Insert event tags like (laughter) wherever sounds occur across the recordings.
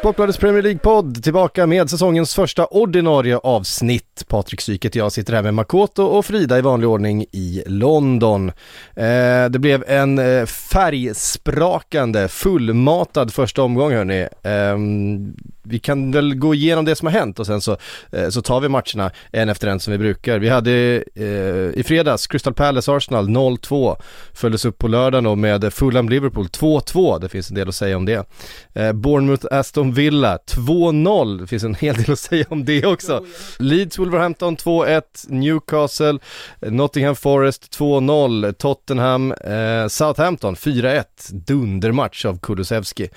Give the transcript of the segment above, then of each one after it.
Sportbladets Premier League-podd tillbaka med säsongens första ordinarie avsnitt. Patrik Syket jag sitter här med Makoto och Frida i vanlig ordning i London. Eh, det blev en eh, färgsprakande, fullmatad första omgång hörni. Eh, vi kan väl gå igenom det som har hänt och sen så, eh, så tar vi matcherna en efter en som vi brukar. Vi hade eh, i fredags Crystal Palace Arsenal 0-2, följdes upp på lördagen då med Fulham Liverpool 2-2, det finns en del att säga om det. Eh, Bournemouth Aston Villa 2-0, det finns en hel del att säga om det också. Leeds Wolverhampton 2-1, Newcastle, Nottingham Forest 2-0, Tottenham, eh, Southampton 4-1, dundermatch av Kulusevski.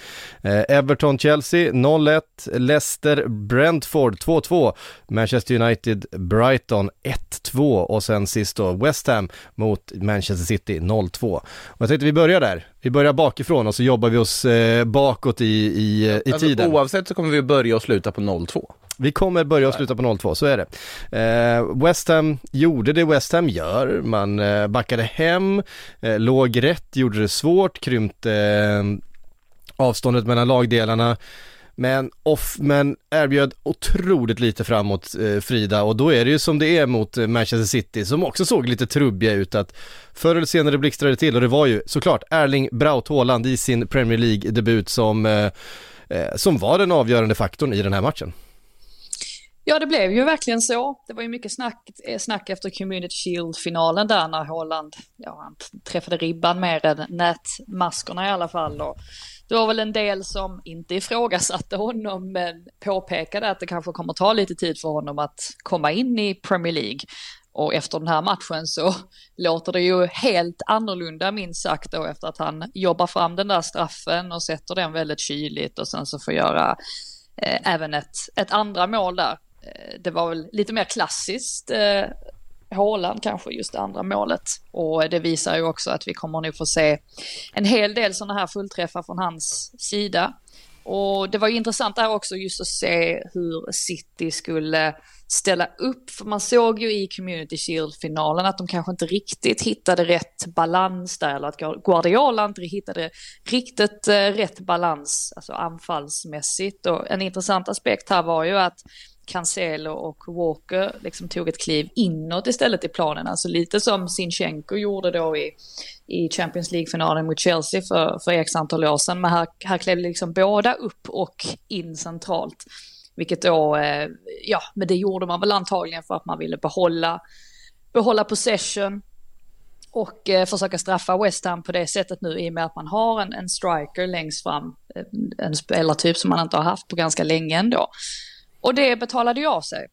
Eh, Everton Chelsea 0-1, Leicester Brentford 2-2, Manchester United Brighton 1-2 och sen sist då West Ham mot Manchester City 0-2. Och jag tänkte vi börjar där. Vi börjar bakifrån och så jobbar vi oss eh, bakåt i, i, i Alltså, tiden. oavsett så kommer vi börja och sluta på 0-2. Vi kommer börja och sluta på 0-2, så är det. Eh, West Ham gjorde det West Ham gör, man eh, backade hem, eh, låg rätt, gjorde det svårt, krympte eh, avståndet mellan lagdelarna. Men, off, men erbjöd otroligt lite framåt eh, Frida och då är det ju som det är mot eh, Manchester City som också såg lite trubbiga ut att förr eller senare blixtrade det till och det var ju såklart Erling Braut Haaland i sin Premier League-debut som, eh, eh, som var den avgörande faktorn i den här matchen. Ja, det blev ju verkligen så. Det var ju mycket snack, eh, snack efter Community Shield-finalen där när Holland, ja, han träffade ribban mer än nätmaskorna i alla fall. Och det var väl en del som inte ifrågasatte honom, men påpekade att det kanske kommer ta lite tid för honom att komma in i Premier League. Och efter den här matchen så låter det ju helt annorlunda minst sagt då efter att han jobbar fram den där straffen och sätter den väldigt kyligt och sen så får göra eh, även ett, ett andra mål där. Eh, det var väl lite mer klassiskt eh, Haaland kanske just det andra målet. Och det visar ju också att vi kommer nog få se en hel del sådana här fullträffar från hans sida. Och det var ju intressant där också just att se hur City skulle ställa upp, för man såg ju i Community Shield-finalen att de kanske inte riktigt hittade rätt balans där, eller att Guardiola inte hittade riktigt eh, rätt balans, alltså anfallsmässigt. Och en intressant aspekt här var ju att Cancelo och Walker liksom tog ett kliv inåt istället i planen. Alltså lite som Sinchenko gjorde då i, i Champions League-finalen mot Chelsea för, för x antal år sedan. Men här, här klev liksom båda upp och in centralt. Vilket då, eh, ja, men det gjorde man väl antagligen för att man ville behålla, behålla possession och eh, försöka straffa West Ham på det sättet nu i och med att man har en, en striker längst fram. Eh, en spelartyp som man inte har haft på ganska länge ändå. Och det betalade ju av sig.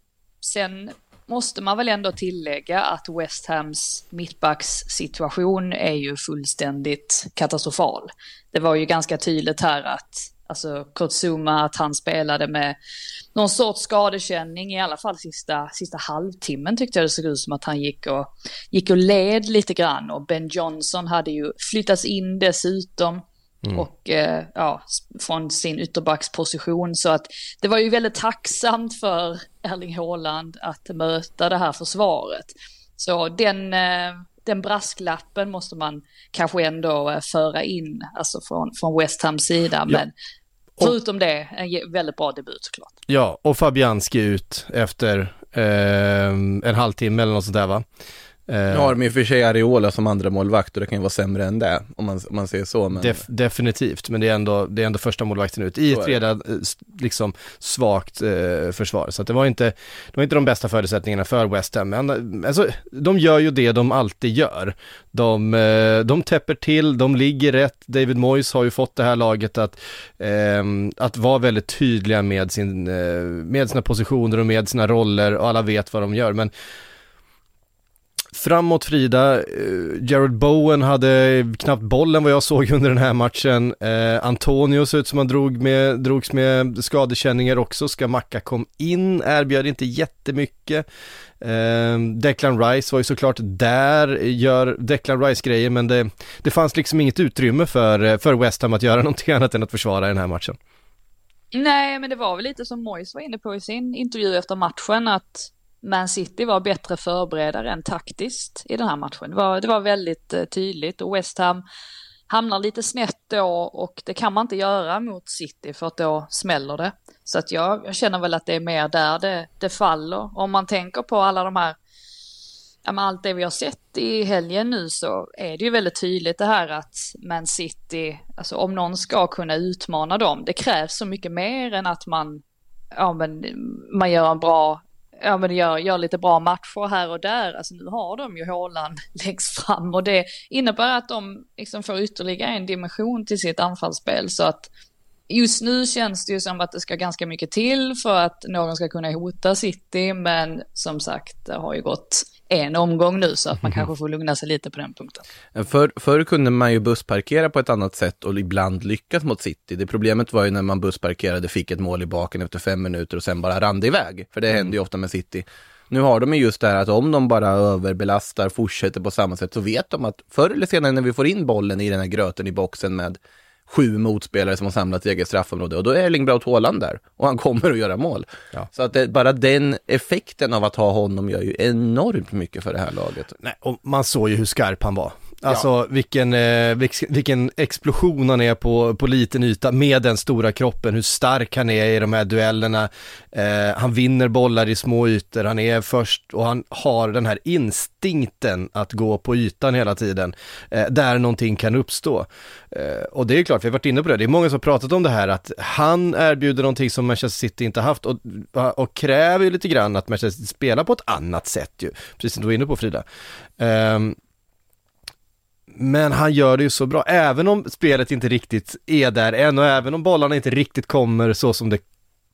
Sen måste man väl ändå tillägga att West Hams mittbackssituation är ju fullständigt katastrofal. Det var ju ganska tydligt här att alltså Kurt Zuma, att han spelade med någon sorts skadekänning i alla fall sista, sista halvtimmen tyckte jag det såg ut som att han gick och, gick och led lite grann och Ben Johnson hade ju flyttats in dessutom. Mm. Och eh, ja, från sin ytterbacksposition. Så att det var ju väldigt tacksamt för Erling Haaland att möta det här försvaret. Så den, eh, den brasklappen måste man kanske ändå eh, föra in, alltså från, från West Hams sida. Ja. Men förutom det, en väldigt bra debut såklart. Ja, och Fabianski ut efter en halvtimme eller något sånt där va? Nu har de ju för sig Areola som andra målvakt och det kan ju vara sämre än det, om man, om man säger så. Men... Def, definitivt, men det är, ändå, det är ändå första målvakten ut i ett redan liksom svagt eh, försvar. Så det, var inte, det var inte de bästa förutsättningarna för West Ham. Men alltså, de gör ju det de alltid gör. De, eh, de täpper till, de ligger rätt. David Moyes har ju fått det här laget att, eh, att vara väldigt tydliga med, sin, eh, med sina positioner och med sina roller och alla vet vad de gör. Men Framåt Frida, eh, Jared Bowen hade knappt bollen vad jag såg (laughs) under den här matchen. Eh, Antonio såg ut som han drog med, drogs med skadekänningar också. Ska Macka kom in, erbjöd inte jättemycket. Eh, Declan Rice var ju såklart där, gör Declan Rice-grejer men det, det fanns liksom inget utrymme för, för West Ham att göra (laughs) någonting annat än att försvara den här matchen. Nej, men det var väl lite som Moyes var inne på i sin intervju efter matchen att man City var bättre förberedda än taktiskt i den här matchen. Det var, det var väldigt eh, tydligt och West Ham hamnar lite snett då och det kan man inte göra mot City för att då smäller det. Så att jag, jag känner väl att det är mer där det, det faller. Om man tänker på alla de här, ja men allt det vi har sett i helgen nu så är det ju väldigt tydligt det här att Man City, alltså om någon ska kunna utmana dem, det krävs så mycket mer än att man ja, men man gör en bra ja, men gör, gör lite bra matcher här och där. Alltså nu har de ju Håland (laughs) längst fram och det innebär att de liksom får ytterligare en dimension till sitt anfallsspel så att just nu känns det ju som att det ska ganska mycket till för att någon ska kunna hota City, men som sagt, det har ju gått en omgång nu så att man kanske får lugna sig lite på den punkten. För, förr kunde man ju bussparkera på ett annat sätt och ibland lyckas mot City. Det problemet var ju när man bussparkerade, fick ett mål i baken efter fem minuter och sen bara rann det iväg. För det mm. händer ju ofta med City. Nu har de ju just det här att om de bara överbelastar, fortsätter på samma sätt, så vet de att förr eller senare när vi får in bollen i den här gröten i boxen med sju motspelare som har samlat i eget straffområde och då är Erling Braut Haaland där och han kommer att göra mål. Ja. Så att det, bara den effekten av att ha honom gör ju enormt mycket för det här laget. Nej, och man såg ju hur skarp han var. Alltså ja. vilken, eh, vilken explosion han är på, på liten yta med den stora kroppen, hur stark han är i de här duellerna. Eh, han vinner bollar i små ytor, han är först och han har den här instinkten att gå på ytan hela tiden, eh, där någonting kan uppstå. Eh, och det är klart, vi har varit inne på det, det är många som har pratat om det här att han erbjuder någonting som Manchester City inte haft och, och kräver ju lite grann att Manchester City spelar på ett annat sätt ju, precis som du var inne på Frida. Men han gör det ju så bra, även om spelet inte riktigt är där än och även om bollarna inte riktigt kommer så som det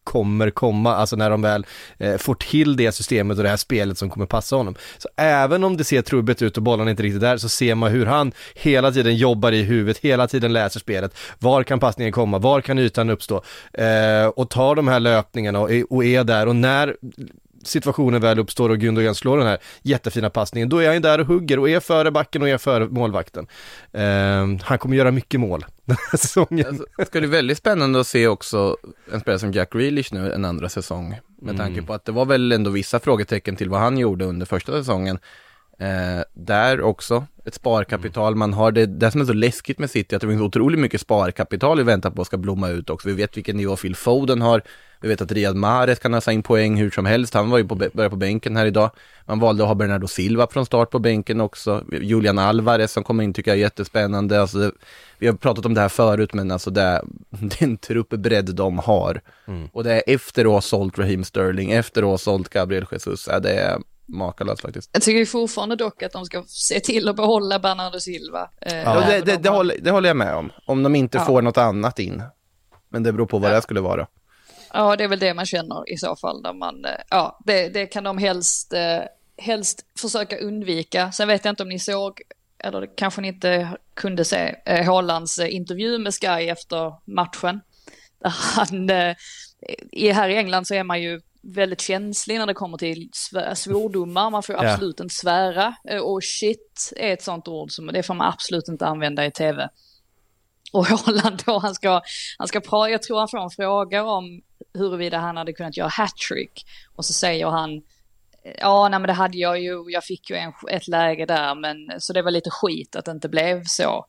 kommer komma, alltså när de väl eh, får till det systemet och det här spelet som kommer passa honom. Så även om det ser trubbigt ut och bollarna inte riktigt där så ser man hur han hela tiden jobbar i huvudet, hela tiden läser spelet. Var kan passningen komma? Var kan ytan uppstå? Eh, och tar de här löpningarna och, och är där och när situationen väl uppstår och Gundogan slår den här jättefina passningen, då är han där och hugger och är före backen och är före målvakten. Uh, han kommer göra mycket mål den här (laughs) säsongen. Alltså, det ska bli väldigt spännande att se också en spelare som Jack Grealish nu en andra säsong. Med mm. tanke på att det var väl ändå vissa frågetecken till vad han gjorde under första säsongen. Eh, där också, ett sparkapital man har. Det, det som är så läskigt med City, att det finns otroligt mycket sparkapital vi väntar på ska blomma ut också. Vi vet vilken nivå Phil Foden har. Vi vet att Riyad Mahrez kan ha in poäng hur som helst. Han var ju på, började på bänken här idag. Man valde att ha Bernardo Silva från start på bänken också. Julian Alvarez som kommer in tycker jag är jättespännande. Alltså, det, vi har pratat om det här förut, men alltså det, (laughs) det är en truppbredd de har. Mm. Och det är efter att ha sålt Raheem Sterling, efter att ha sålt Gabriel Jesus. Ja, det är makalöst faktiskt. Jag tycker fortfarande dock att de ska se till att behålla Bernardo Silva. Eh, ja, det, det, de det, håller, det, håller, jag med om. Om de inte ja. får något annat in. Men det beror på vad ja. det skulle vara. Ja, det är väl det man känner i så fall. Där man, eh, ja, det, det kan de helst, eh, helst försöka undvika. Sen vet jag inte om ni såg, eller kanske ni inte kunde se, eh, Haalands intervju med Sky efter matchen. Där han, i, här i England så är man ju väldigt känslig när det kommer till svordomar. Man får absolut ja. inte svära. Och shit är ett sånt ord som det får man absolut inte använda i tv. Och Haaland då, han ska, han ska prata, jag tror han får en fråga om huruvida han hade kunnat göra hattrick. Och så säger han, ja nej men det hade jag ju, jag fick ju en, ett läge där men så det var lite skit att det inte blev så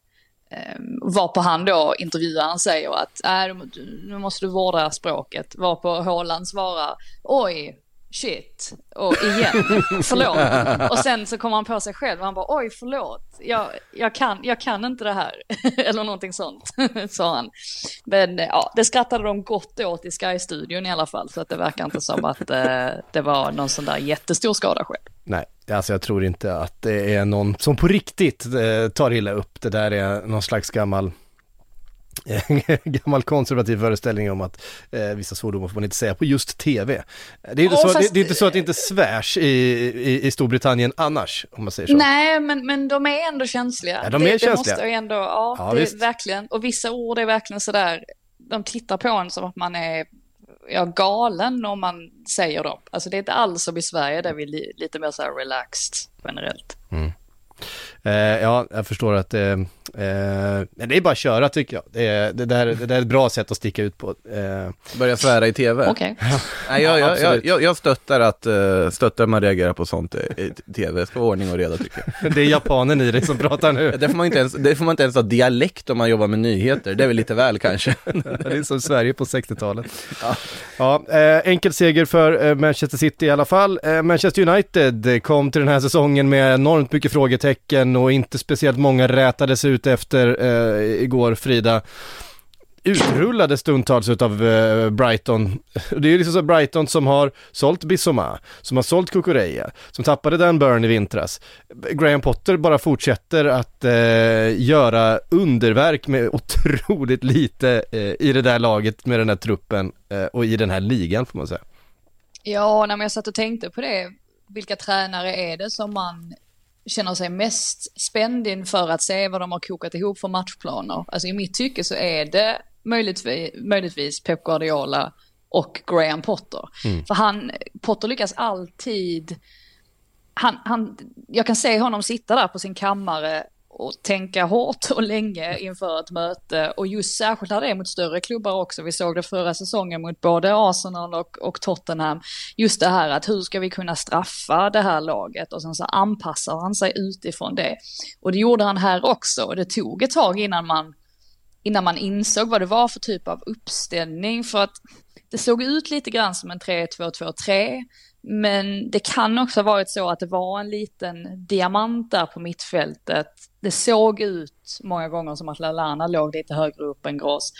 var varpå han då, intervjuaren, säger att äh, nu måste du vårda språket. Varpå Håland svarar, oj, shit, och igen, förlåt. Och sen så kommer han på sig själv och han bara, oj förlåt, jag, jag, kan, jag kan inte det här. (laughs) Eller någonting sånt, (laughs) sa han. Men eh, ja, det skrattade de gott åt i Sky-studion i alla fall, så att det verkar inte som att eh, det var någon sån där jättestor skada själv. Nej, alltså jag tror inte att det är någon som på riktigt eh, tar illa upp. Det där är någon slags gammal (laughs) gammal konservativ föreställning om att eh, vissa svordomar får man inte säga på just tv. Det är inte, oh, så, fast... det, det, är inte så att det inte svärs i, i, i, Storbritannien annars, om man säger så. Nej, men, men de är ändå känsliga. Ja, de är det, känsliga. Det måste ändå, ja, ja det är verkligen, och vissa ord är verkligen sådär, de tittar på en som att man är ja, galen om man säger dem. Alltså det är inte alls som i Sverige där vi är li, lite mer så relaxed generellt. Mm. Eh, ja, jag förstår att eh, eh, det är bara att köra tycker jag. Det, är, det, där, det där är ett bra sätt att sticka ut på. Eh. Börja svära i tv. Okej. Okay. (laughs) Nej, jag, jag, jag, jag, jag stöttar att uh, stöttar man reagerar på sånt i tv. Det ska vara ordning och reda tycker jag. (laughs) det är japanen i dig som pratar nu. det, får man inte ens, det får man inte ens ha dialekt om man jobbar med nyheter. Det är väl lite väl kanske. (laughs) det är som Sverige på 60-talet. Ja, ja eh, enkel seger för eh, Manchester City i alla fall. Eh, Manchester United kom till den här säsongen med enormt mycket frågetecken och inte speciellt många rätades ut efter eh, igår, Frida utrullade stundtals utav eh, Brighton. (laughs) Det är ju liksom så Brighton som har sålt Bissoma, som har sålt Kukureya, som tappade Dan Burn i vintras. Graham Potter bara fortsätter att eh, göra underverk med (laughs) otroligt lite eh, i det där laget med den här truppen eh, och i den här ligan får man säga. Ja, när jag satt och tänkte på det, vilka tränare är det som man känner sig mest spänd inför att se vad de har kokat ihop för matchplaner. Alltså i mitt tycke så är det möjligtvis, möjligtvis Pep Guardiola och Graham Potter. Mm. För han, Potter lyckas alltid, han, han, jag kan se honom sitta där på sin kammare och tänka hårt och länge inför ett möte och just särskilt när det är mot större klubbar också. Vi såg det förra säsongen mot både Arsenal och, och Tottenham. Just det här att hur ska vi kunna straffa det här laget och sen så anpassar han sig utifrån det. Och det gjorde han här också och det tog ett tag innan man innan man insåg vad det var för typ av uppställning för att det såg ut lite grann som en 3-2-2-3 men det kan också ha varit så att det var en liten diamant där på mittfältet. Det såg ut många gånger som att Lallana låg lite högre upp än Gross.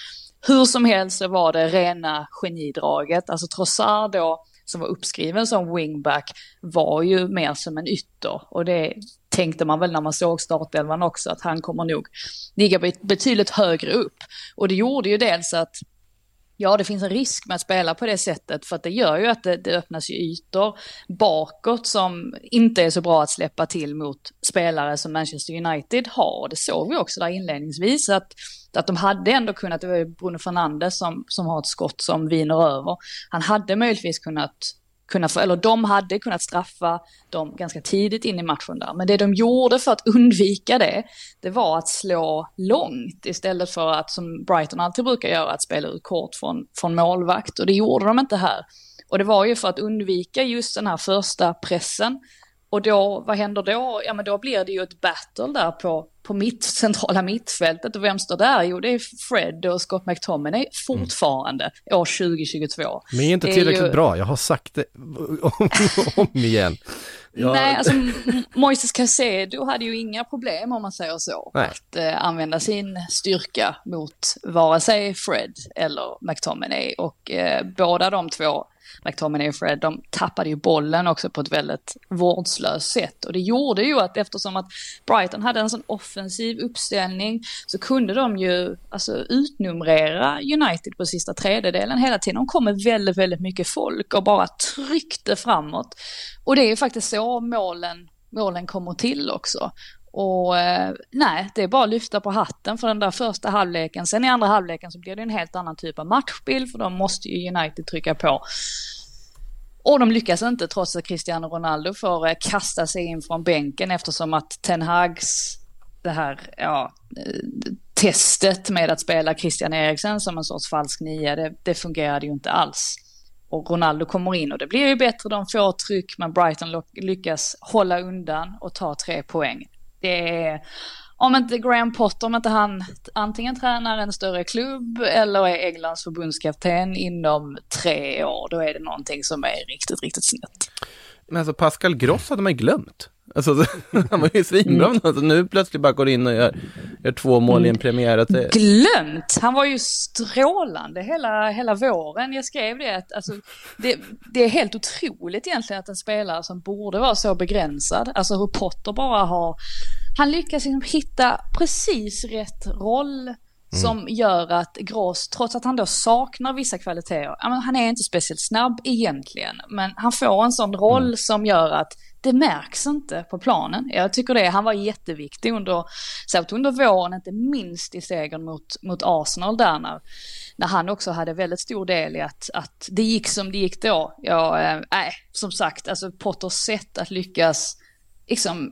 Hur som helst så var det rena genidraget. Alltså Trossard då, som var uppskriven som wingback, var ju mer som en ytter. Och det tänkte man väl när man såg startelvan också, att han kommer nog ligga betydligt högre upp. Och det gjorde ju dels att Ja, det finns en risk med att spela på det sättet för att det gör ju att det, det öppnas ju ytor bakåt som inte är så bra att släppa till mot spelare som Manchester United har. Det såg vi också där inledningsvis att, att de hade ändå kunnat, det var ju Bruno Fernandes som, som har ett skott som viner över. Han hade möjligtvis kunnat kunna, eller de hade kunnat straffa dem ganska tidigt in i matchen där. Men det de gjorde för att undvika det, det var att slå långt istället för att, som Brighton alltid brukar göra, att spela ut kort från, från målvakt. Och det gjorde de inte här. Och det var ju för att undvika just den här första pressen. Och då, vad händer då? Ja men då blir det ju ett battle där på, på mitt, (laughs) centrala mittfältet. Och vem står där? Jo det är Fred och Scott McTominay fortfarande mm. år 2022. Men är inte tillräckligt ju... bra, jag har sagt det (laughs) om, om igen. Jag... Nej, alltså Moises Caicedo hade ju inga problem om man säger så. Nej. Att eh, använda sin styrka mot vare sig Fred eller McTominay. Och eh, båda de två McTominay och Fred, de tappade ju bollen också på ett väldigt vårdslöst sätt. Och det gjorde ju att eftersom att Brighton hade en sån offensiv uppställning så kunde de ju alltså utnumrera United på sista tredjedelen hela tiden. De kom med väldigt, väldigt mycket folk och bara tryckte framåt. Och det är ju faktiskt så målen, målen kommer till också. Och eh, nej, det är bara att lyfta på hatten för den där första halvleken. Sen i andra halvleken så blir det en helt annan typ av matchbild för de måste ju United trycka på. Och de lyckas inte trots att Cristiano Ronaldo får eh, kasta sig in från bänken eftersom att Ten Hags, det här, ja, eh, testet med att spela Christian Eriksen som en sorts falsk nia, det, det fungerade ju inte alls. Och Ronaldo kommer in och det blir ju bättre, de får tryck men Brighton lyckas hålla undan och ta tre poäng det är, om inte Graham Potter, om inte han antingen tränar en större klubb eller är Englands förbundskapten inom tre år, då är det någonting som är riktigt, riktigt snett. Men alltså Pascal Gross hade man ju glömt. Alltså, (laughs) han var ju svinbra, mm. alltså, nu plötsligt bara går in och gör, gör två mål i en premiär. Att det... Glömt! Han var ju strålande hela, hela våren. Jag skrev det att alltså, det, det är helt otroligt egentligen att en spelare som borde vara så begränsad, alltså hur Potter bara har, han lyckas liksom hitta precis rätt roll, Mm. Som gör att Gross, trots att han då saknar vissa kvaliteter, han är inte speciellt snabb egentligen, men han får en sån roll mm. som gör att det märks inte på planen. Jag tycker det, han var jätteviktig under, särskilt under våren, inte minst i segern mot, mot Arsenal där när, när han också hade väldigt stor del i att, att det gick som det gick då. Ja, äh, som sagt, alltså Potters sätt att lyckas liksom,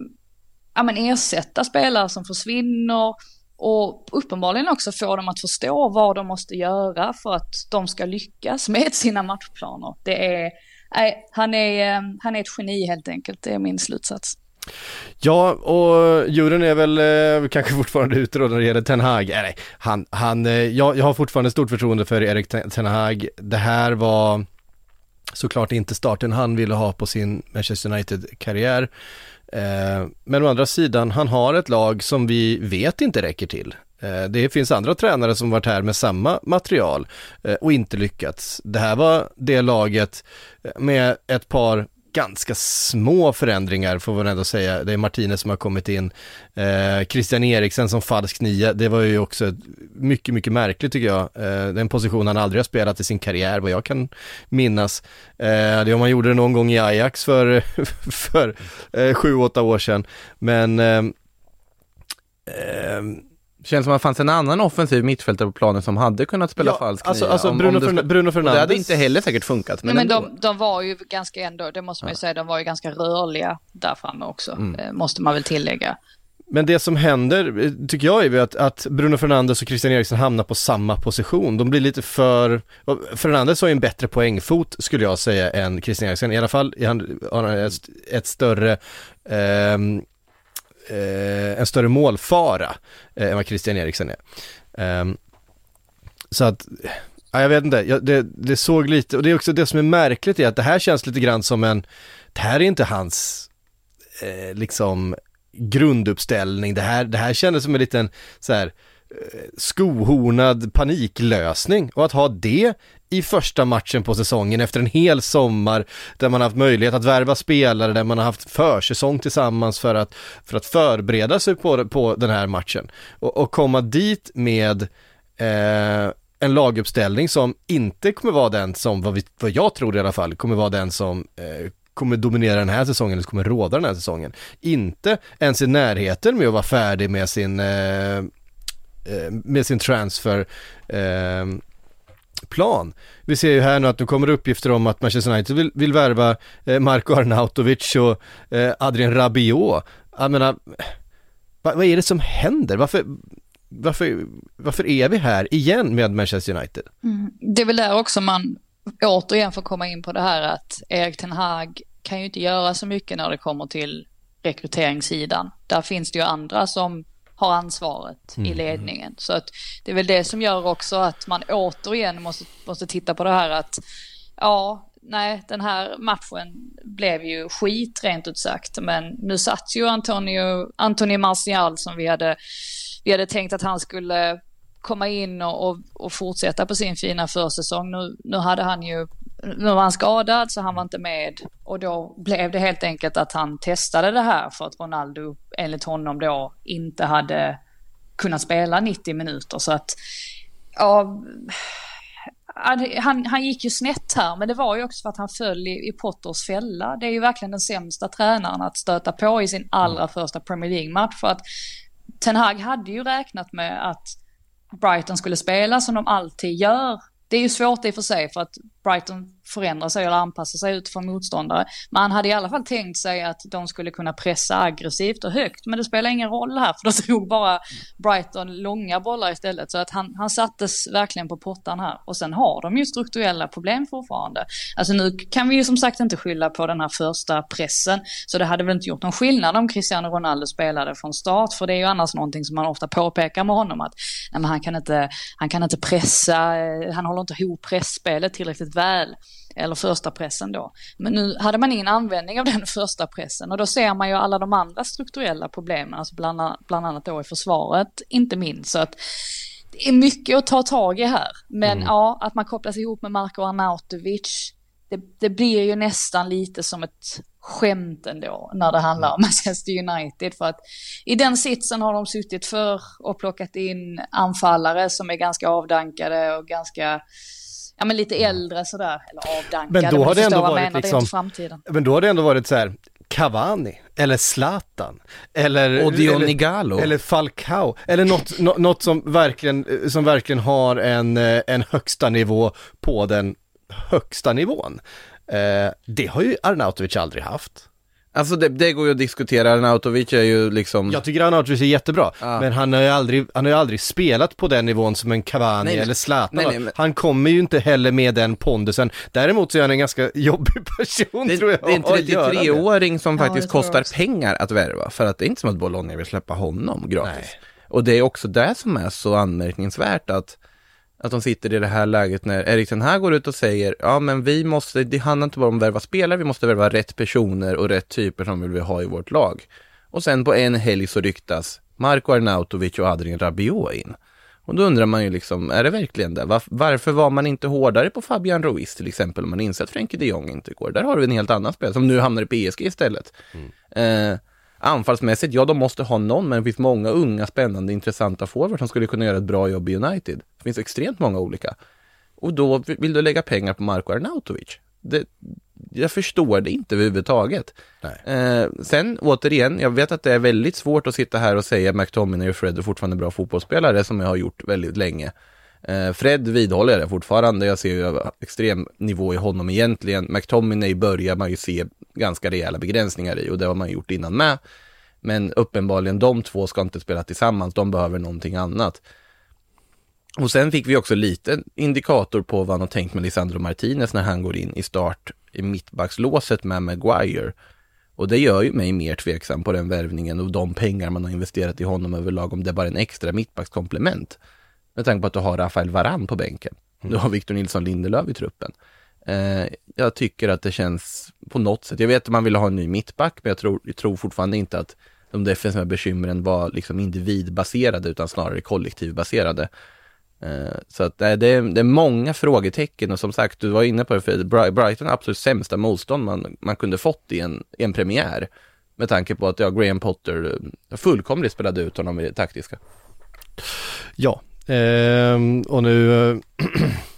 ja men ersätta spelare som försvinner, och uppenbarligen också få dem att förstå vad de måste göra för att de ska lyckas med sina matchplaner. Det är, nej, han, är, ehm, han är ett geni helt enkelt, det är min slutsats. Ja, och juryn är väl eh, kanske fortfarande ute då när det gäller Ten Hag. Eh, nej, han, han, eh, jag, jag har fortfarande stort förtroende för Erik Ten Hag. Det här var såklart inte starten han ville ha på sin Manchester United-karriär. Eh, men å andra sidan, han har ett lag som vi vet inte räcker till. Eh, det finns andra tränare som varit här med samma material eh, och inte lyckats. Det här var det laget eh, med ett par ganska små förändringar får man ändå säga. Det är Martinez som har kommit in. Eh, Christian Eriksen som falsk nia, det var ju också mycket, mycket märkligt tycker jag. Eh, det är en position han aldrig har spelat i sin karriär vad jag kan minnas. Eh, det om man gjorde det någon gång i Ajax för, (laughs) för eh, sju, åtta år sedan. Men eh, eh, Känns som att det fanns en annan offensiv mittfältare på planen som hade kunnat spela ja, falsk alltså, nia. Alltså Bruno, om, Bruno Fernandes. Det hade inte heller säkert funkat. Men, Nej, men de, de, var ju ganska ändå, det måste man ju säga, de var ju ganska rörliga där framme också. Mm. Eh, måste man väl tillägga. Men det som händer, eh, tycker jag, är ju att, att Bruno Fernandes och Christian Eriksen hamnar på samma position. De blir lite för, Fernandes har ju en bättre poängfot skulle jag säga än Christian Eriksen. I alla fall han har ett, ett större eh, eh, en större målfara eh, än vad Christian Eriksen är. Um, så att, ja, jag vet inte, jag, det, det såg lite, och det är också det som är märkligt är att det här känns lite grann som en, det här är inte hans, eh, liksom, grunduppställning, det här, det här kändes som en liten så här skohornad paniklösning och att ha det i första matchen på säsongen efter en hel sommar där man haft möjlighet att värva spelare, där man har haft försäsong tillsammans för att, för att förbereda sig på, på den här matchen. Och, och komma dit med eh, en laguppställning som inte kommer vara den som, vad, vi, vad jag tror i alla fall, kommer vara den som eh, kommer dominera den här säsongen eller kommer råda den här säsongen. Inte ens i närheten med att vara färdig med sin eh, Eh, med sin transfer eh, plan. Vi ser ju här nu att nu kommer uppgifter om att Manchester United vill, vill värva eh, Marko Arnautovic och eh, Adrian Rabiot. Jag menar, vad, vad är det som händer? Varför, varför, varför är vi här igen med Manchester United? Mm. Det är väl där också man återigen får komma in på det här att Erik Ten Hag kan ju inte göra så mycket när det kommer till rekryteringssidan. Där finns det ju andra som har ansvaret mm. i ledningen. Så att det är väl det som gör också att man återigen måste, måste titta på det här att ja, nej, den här matchen blev ju skit rent ut sagt. Men nu satt ju Antonio, Anthony Martial som vi hade, vi hade tänkt att han skulle komma in och, och, och fortsätta på sin fina försäsong. Nu, nu hade han ju nu var han skadad så han var inte med. Och då blev det helt enkelt att han testade det här för att Ronaldo enligt honom då inte hade kunnat spela 90 minuter. Så att ja, han, han gick ju snett här men det var ju också för att han föll i, i Potters fälla. Det är ju verkligen den sämsta tränaren att stöta på i sin allra första Premier League-match. För att Ten Hag hade ju räknat med att Brighton skulle spela som de alltid gör. Det är ju svårt i och för sig för att Brighton förändra sig eller anpassa sig utifrån motståndare. Man hade i alla fall tänkt sig att de skulle kunna pressa aggressivt och högt. Men det spelar ingen roll här för då tog bara Brighton långa bollar istället. Så att han, han sattes verkligen på pottan här. Och sen har de ju strukturella problem fortfarande. Alltså nu kan vi ju som sagt inte skylla på den här första pressen. Så det hade väl inte gjort någon skillnad om Cristiano Ronaldo spelade från start. För det är ju annars någonting som man ofta påpekar med honom att nej, men han, kan inte, han kan inte pressa, eh, han håller inte ihop pressspelet tillräckligt väl. Eller första pressen då. Men nu hade man ingen användning av den (laughs) första pressen och då ser man ju alla de andra strukturella problemen, alltså bland, bland annat då i försvaret, inte minst. Så att det är mycket att ta tag i här. Men mm. ja, att man kopplas ihop med Marko Arnautovic, det, det, blir ju nästan lite som ett skämt ändå när det handlar om (laughs) Manchester United. För att i den sitsen har de suttit för och plockat in anfallare som är ganska avdankade och ganska ja men lite äldre sådär, eller avdankade. Men då har det ändå varit liksom, men då har det ändå varit så här, Cavani, eller Zlatan, eller... Odion Igalo. Eller Falcao, eller något, något som, verkligen, som verkligen har en, en högsta nivå på den högsta nivån. Eh, det har ju Arnautovic aldrig haft. Alltså det, det, går ju att diskutera, Arnautovic är ju liksom Jag tycker Arnautovic är jättebra, ah. men han har ju aldrig, han har ju aldrig spelat på den nivån som en Cavani nej, eller Zlatan nej, nej, men... Han kommer ju inte heller med den pondusen, däremot så är han en ganska jobbig (laughs) person det, tror jag Det är en 33-åring som ja, faktiskt kostar pengar att värva, för att det är inte som att Bologna vill släppa honom gratis. Och det är också det som är så anmärkningsvärt att att de sitter i det här läget när Eriksen här går ut och säger, ja men vi måste, det handlar inte bara om att värva spelare, vi måste värva rätt personer och rätt typer som vi vill ha i vårt lag. Och sen på en helg så ryktas Marko Arnautovic och Adrien Rabiot in. Och då undrar man ju liksom, är det verkligen det? Var, varför var man inte hårdare på Fabian Ruiz till exempel om man inser att Frenkie de Jong inte går? Där har du en helt annan spel som nu hamnar i PSG istället. Mm. Eh, Anfallsmässigt, ja de måste ha någon, men det finns många unga, spännande, intressanta forwards som skulle kunna göra ett bra jobb i United. Finns extremt många olika. Och då vill du lägga pengar på Marko Arnautovic. Det, jag förstår det inte överhuvudtaget. Eh, sen återigen, jag vet att det är väldigt svårt att sitta här och säga McTominay och Fred är fortfarande bra fotbollsspelare som jag har gjort väldigt länge. Eh, Fred vidhåller jag fortfarande, jag ser ju extrem nivå i honom egentligen. McTominay börjar man ju se ganska rejäla begränsningar i och det har man gjort innan med. Men uppenbarligen de två ska inte spela tillsammans, de behöver någonting annat. Och sen fick vi också lite indikator på vad han har tänkt med Lisandro Martinez när han går in i start i mittbackslåset med Maguire. Och det gör ju mig mer tveksam på den värvningen och de pengar man har investerat i honom överlag om det är bara en extra mittbackskomplement. Med tanke på att du har Rafael Varan på bänken. Du har Victor Nilsson Lindelöf i truppen. Eh, jag tycker att det känns på något sätt, jag vet att man vill ha en ny mittback, men jag tror, jag tror fortfarande inte att de defensiva bekymren var liksom individbaserade utan snarare kollektivbaserade. Eh, så att det är, det är många frågetecken och som sagt, du var inne på det, för Brighton är absolut sämsta motstånd man, man kunde fått i en, i en premiär. Med tanke på att ja, Graham Potter eh, fullkomligt spelade ut honom i det taktiska. Ja, eh, och nu eh, (clears throat)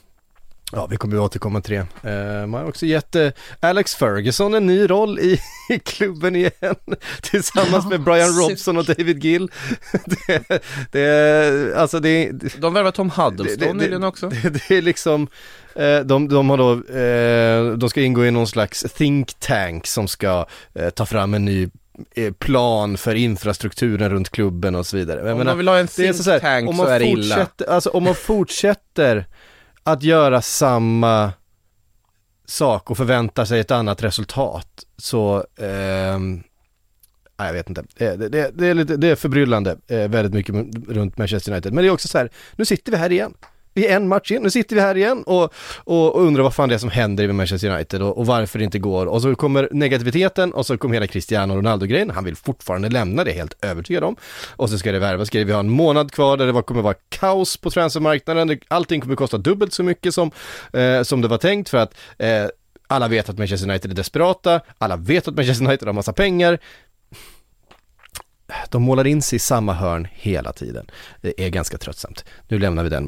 Ja, vi kommer att återkomma till det. Uh, man har också gett uh, Alex Ferguson en ny roll i, (laughs) i klubben igen (laughs) tillsammans med Brian Robson och David Gill. (laughs) det, det, alltså det, De värvar Tom Huddleston nyligen också. Det, det, är liksom, uh, de, de har då, de ska ingå i någon slags think tank som ska ta fram en ny plan för infrastrukturen runt klubben och så vidare. Om man vill ha en think tank så, så är det illa. Alltså om man fortsätter att göra samma sak och förvänta sig ett annat resultat så, eh, jag vet inte, det, det, det, är, lite, det är förbryllande eh, väldigt mycket runt Manchester United. Men det är också så här, nu sitter vi här igen vi är en match in, nu sitter vi här igen och, och, och undrar vad fan det är som händer i Manchester United och, och, varför det inte går. Och så kommer negativiteten och så kommer hela Cristiano Ronaldo-grejen. Han vill fortfarande lämna det, helt övertygad om. Och så ska det värvas, grejer. vi har en månad kvar där det kommer vara kaos på transfermarknaden. Allting kommer kosta dubbelt så mycket som, eh, som det var tänkt för att eh, alla vet att Manchester United är desperata, alla vet att Manchester United har massa pengar, de målar in sig i samma hörn hela tiden. Det är ganska tröttsamt. Nu lämnar vi den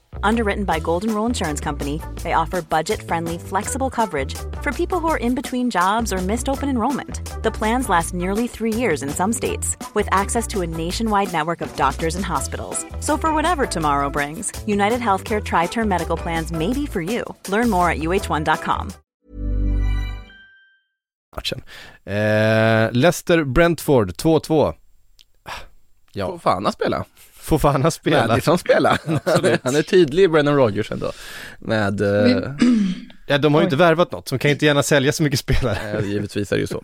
Underwritten by Golden Rule Insurance Company, they offer budget friendly, flexible coverage for people who are in between jobs or missed open enrollment. The plans last nearly three years in some states, with access to a nationwide network of doctors and hospitals. So, for whatever tomorrow brings, United Healthcare Tri Term Medical Plans may be for you. Learn more at uh1.com. Matchen. Eh, Leicester-Brentford 2-2. Ja. Får fan spela. Får fan spela. Madison spela. Han är tydlig Brennan Rogers ändå. Med... Eh... Ja, de har ju inte värvat något, så de kan inte gärna sälja så mycket spelare. Eh, givetvis är det ju så.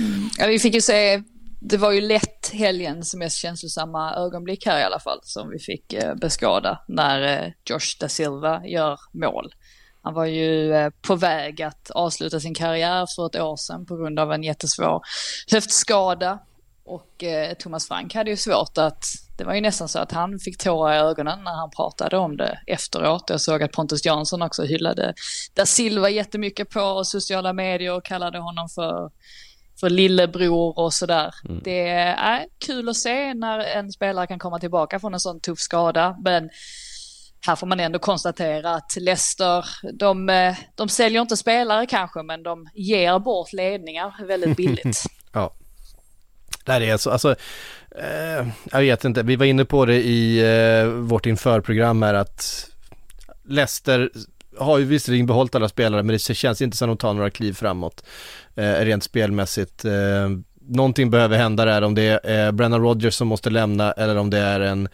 Mm. Ja, vi fick ju se, det var ju lätt helgens mest känslosamma ögonblick här i alla fall, som vi fick eh, beskåda när eh, Josh da Silva gör mål. Han var ju eh, på väg att avsluta sin karriär för ett år sedan på grund av en jättesvår höftskada. Och eh, Thomas Frank hade ju svårt att, det var ju nästan så att han fick tårar i ögonen när han pratade om det efteråt. Jag såg att Pontus Jansson också hyllade da Silva jättemycket på sociala medier och kallade honom för, för lillebror och sådär. Mm. Det är kul att se när en spelare kan komma tillbaka från en sån tuff skada, men här får man ändå konstatera att Leicester, de, eh, de säljer inte spelare kanske, men de ger bort ledningar väldigt (laughs) billigt. ja. Där är så, alltså, eh, jag vet inte, vi var inne på det i eh, vårt införprogram här att Leicester har ju visserligen behållit alla spelare men det känns inte som att de tar några kliv framåt eh, rent spelmässigt. Eh, någonting behöver hända där om det är eh, Brennan Rodgers som måste lämna eller om det är en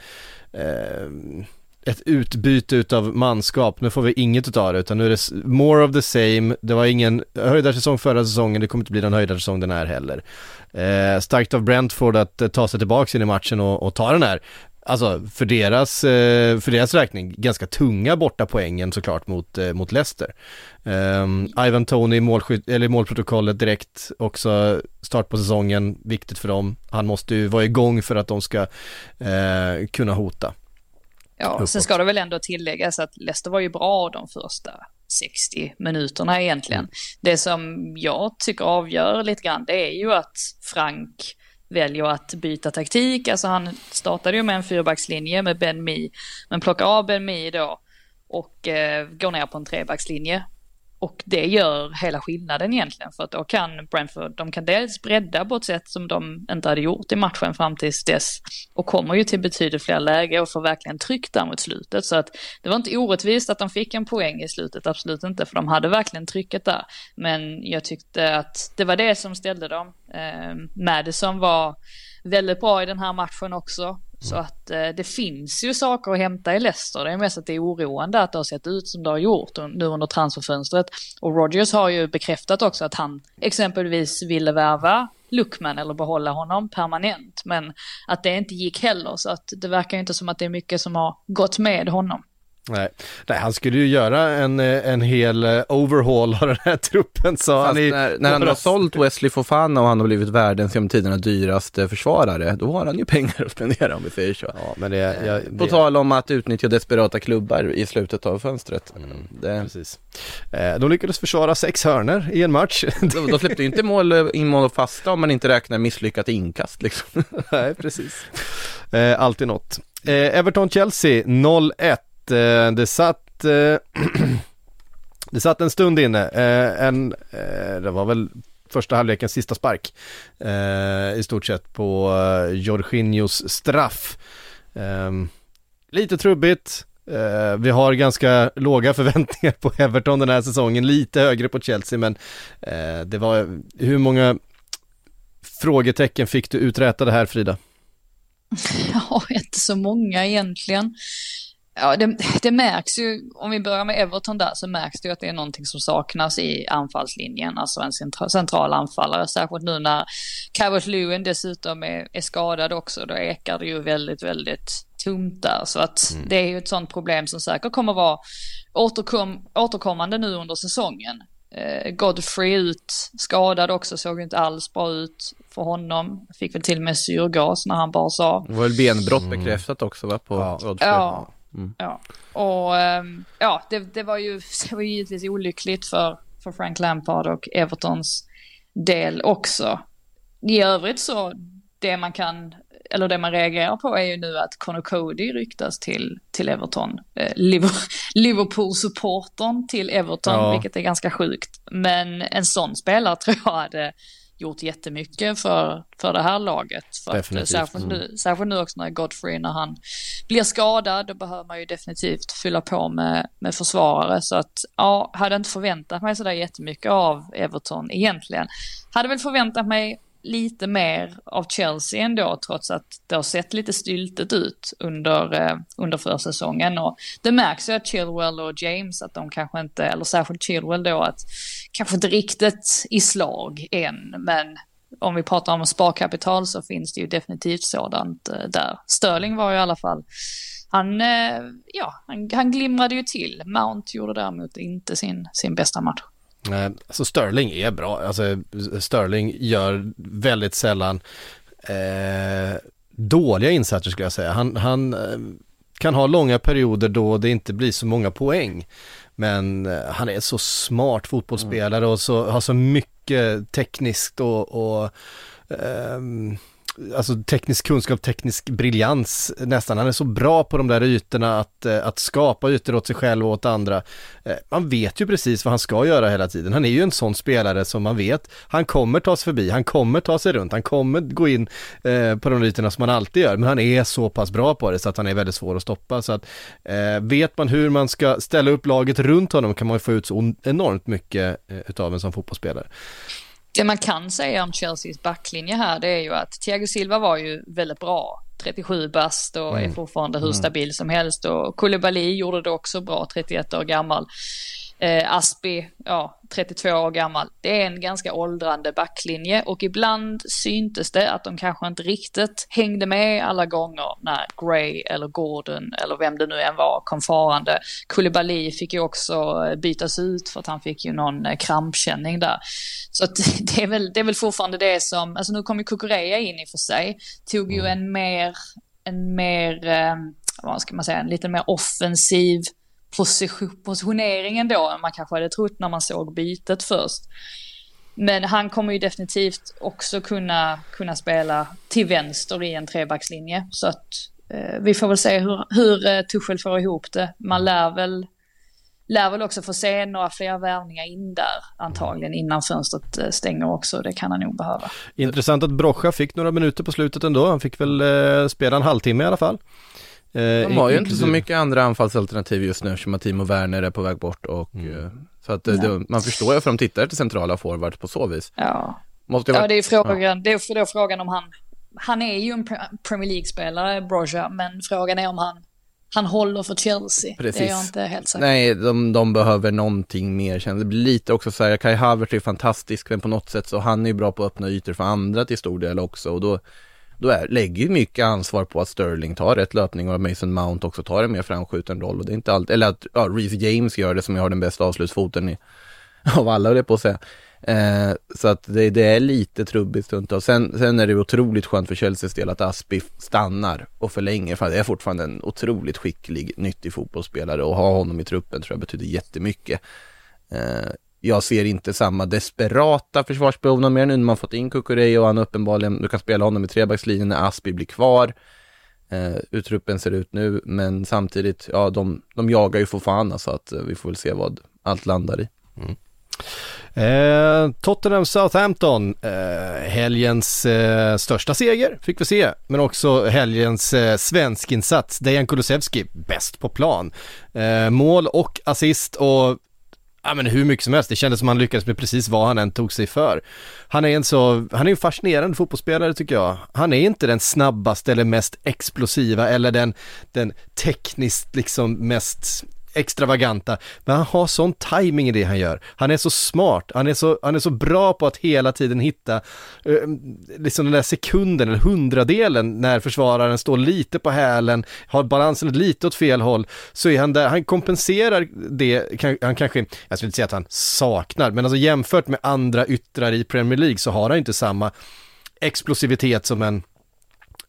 eh, ett utbyte utav manskap. Nu får vi inget utav det utan nu är det more of the same. Det var ingen höjdarsäsong förra säsongen, det kommer inte bli någon höjdarsäsong den här heller. Eh, starkt av Brentford att eh, ta sig tillbaka in i matchen och, och ta den här Alltså för deras, eh, för deras räkning, ganska tunga borta poängen såklart mot, eh, mot Leicester. Um, Ivan Tony i målskytt, eller målprotokollet direkt, också start på säsongen, viktigt för dem. Han måste ju vara igång för att de ska uh, kunna hota. Ja, uppåt. sen ska det väl ändå tilläggas att Leicester var ju bra de första 60 minuterna egentligen. Mm. Det som jag tycker avgör lite grann det är ju att Frank väljer att byta taktik. Alltså han startade ju med en fyrbackslinje med Ben Mi, men plockar av Ben Mi då och eh, går ner på en trebackslinje och det gör hela skillnaden egentligen för att då kan Brentford, de kan dels bredda på ett sätt som de inte hade gjort i matchen fram tills dess och kommer ju till betydligt fler läge och får verkligen tryck där mot slutet. Så att det var inte orättvist att de fick en poäng i slutet, absolut inte, för de hade verkligen trycket där. Men jag tyckte att det var det som ställde dem. Eh, Madison var väldigt bra i den här matchen också. Så att eh, det finns ju saker att hämta i Leicester. Det är mest att det är oroande att det har sett ut som det har gjort nu under transferfönstret. Och Rogers har ju bekräftat också att han exempelvis ville värva Luckman eller behålla honom permanent. Men att det inte gick heller så att det verkar inte som att det är mycket som har gått med honom. Nej. Nej, han skulle ju göra en, eh, en hel eh, overhaul av den här (laughs) truppen sa han i, När, när han har sålt Wesley Fofana och han har blivit världens genom tiderna dyraste försvarare, då har han ju pengar att spendera om vi säger så. Ja, men det, jag, eh, På det... tal om att utnyttja desperata klubbar i slutet av fönstret. Mm, det... Precis. De lyckades försvara sex hörner i en match. (laughs) de, de släppte ju inte mål, in mål och fasta om man inte räknar misslyckat inkast liksom. (laughs) Nej, precis. Alltid något. Everton-Chelsea 0-1 eh, det satt eh, (clears throat) Det satt en stund inne, eh, en, eh, det var väl första halvlekens sista spark eh, i stort sett på eh, Jorginhos straff. Ehm, lite trubbigt, eh, vi har ganska låga (laughs) förväntningar på Everton den här säsongen, lite högre på Chelsea men eh, det var, hur många frågetecken fick du uträta det här Frida? (laughs) Ja, inte så många egentligen. Ja, det, det, märks ju, om vi börjar med Everton där, så märks det ju att det är någonting som saknas i anfallslinjen, alltså en central, central anfallare, särskilt nu när Carlos Lewin dessutom är, är skadad också, då ekar det ju väldigt, väldigt tomt där. Så att mm. det är ju ett sånt problem som säkert kommer vara återkom, återkommande nu under säsongen. Eh, Godfrey ut skadad också, såg inte alls bra ut för honom. Fick väl till och med syrgas när han bara sa. Det var väl benbrott mm. bekräftat också va, på ja. Godfrey? Ja. Mm. Ja, och ehm, ja, det, det, var ju, (laughs) det var givetvis olyckligt för, för Frank Lampard och Evertons del också. I övrigt så, det man kan eller det man reagerar på är ju nu att Conor Cody ryktas till, till Everton. Eh, (laughs) Liverpool-supportern till Everton, ja. vilket är ganska sjukt. Men en sån spelare (laughs) tror jag hade gjort jättemycket för, för det här laget. För att, särskilt, nu, mm. särskilt nu också när Godfrey, när han blir skadad, då behöver man ju definitivt fylla på med, med försvarare. Så att, ja, hade inte förväntat mig sådär jättemycket av Everton egentligen. Hade väl förväntat mig lite mer av Chelsea ändå, trots att det har sett lite styltet ut under, eh, under försäsongen. Och det märks ju att Chilwell och James, att de kanske inte, eller särskilt Chilwell då, att kanske inte riktigt i slag än, men om vi pratar om sparkapital så finns det ju definitivt sådant eh, där. Sterling var ju i alla fall, han, eh, ja, han, han glimrade ju till. Mount gjorde däremot inte sin, sin bästa match. Nej, alltså Sterling är bra. Alltså Sterling gör väldigt sällan eh, dåliga insatser skulle jag säga. Han, han eh, kan ha långa perioder då det inte blir så många poäng. Men eh, han är så smart fotbollsspelare och så, har så mycket tekniskt och, och um, alltså teknisk kunskap, teknisk briljans nästan. Han är så bra på de där ytorna att, eh, att skapa ytor åt sig själv och åt andra. Eh, man vet ju precis vad han ska göra hela tiden. Han är ju en sån spelare som man vet, han kommer ta sig förbi, han kommer ta sig runt, han kommer gå in eh, på de ytorna som han alltid gör. Men han är så pass bra på det så att han är väldigt svår att stoppa. Så att eh, vet man hur man ska ställa upp laget runt honom kan man ju få ut så enormt mycket eh, utav en sån fotbollsspelare. Det man kan säga om Chelseas backlinje här det är ju att Thiago Silva var ju väldigt bra. 37 bast och mm. är fortfarande hur mm. stabil som helst och Koulibaly gjorde det också bra, 31 år gammal. Eh, Aspi, ja, 32 år gammal. Det är en ganska åldrande backlinje och ibland syntes det att de kanske inte riktigt hängde med alla gånger när Gray eller Gordon eller vem det nu än var kom farande. Koulibaly fick ju också bytas ut för att han fick ju någon eh, krampkänning där. Så (laughs) det är väl, det är väl fortfarande det som, alltså nu kom ju Kukureya in i och för sig, tog ju mm. en mer, en mer, eh, vad ska man säga, en lite mer offensiv positioneringen då än man kanske hade trott när man såg bytet först. Men han kommer ju definitivt också kunna, kunna spela till vänster i en trebackslinje. Så att eh, vi får väl se hur, hur eh, Tuchel får ihop det. Man lär väl, lär väl också få se några fler värvningar in där antagligen innan fönstret eh, stänger också. Det kan han nog behöva. Intressant att Brocha fick några minuter på slutet ändå. Han fick väl eh, spela en halvtimme i alla fall. Eh, de har ju inte så mycket andra anfallsalternativ just nu eftersom Timo Werner är på väg bort och mm. Eh, så att det, man förstår ju varför de tittar till centrala forwards på så vis. Ja, Måste ja det är frågan, ja. det är då frågan om han, han är ju en Premier League-spelare, Broja, men frågan är om han han håller för Chelsea. Precis. Det är jag inte helt säker Nej, de, de behöver någonting mer. Det blir lite också så här, Kai Havertz är fantastisk, men på något sätt så han är ju bra på att öppna ytor för andra till stor del också. Och då då är, lägger ju mycket ansvar på att Sterling tar rätt löpning och att Mason Mount också tar en mer framskjuten roll och det är inte allt, eller att ja, Reece James gör det som jag har den bästa avslutsfoten i, (laughs) av alla det på att säga. Eh, så att det, det, är lite trubbigt stundtals. Sen, sen är det otroligt skönt för Chelseas del att Aspi stannar och förlänger för det är fortfarande en otroligt skicklig, nyttig fotbollsspelare och ha honom i truppen tror jag betyder jättemycket. Eh, jag ser inte samma desperata försvarsbehov mer nu när man fått in Kukureya och han uppenbarligen, du kan spela honom i trebackslinjen när Aspi blir kvar. Eh, hur truppen ser ut nu, men samtidigt, ja de, de jagar ju fortfarande så att eh, vi får väl se vad allt landar i. Mm. Eh, Tottenham Southampton, eh, helgens eh, största seger fick vi se, men också helgens eh, svenskinsats. Dejan Kulusevski, bäst på plan. Eh, mål och assist och ja men hur mycket som helst, det kändes som han lyckades med precis vad han än tog sig för. Han är en så, han är en fascinerande fotbollsspelare tycker jag. Han är inte den snabbaste eller mest explosiva eller den, den tekniskt liksom mest extravaganta, men han har sån timing i det han gör. Han är så smart, han är så, han är så bra på att hela tiden hitta eh, liksom den där sekunden eller hundradelen när försvararen står lite på hälen, har balansen lite åt fel håll, så är han där, han kompenserar det, han kanske, jag skulle inte säga att han saknar, men alltså jämfört med andra yttrar i Premier League så har han inte samma explosivitet som en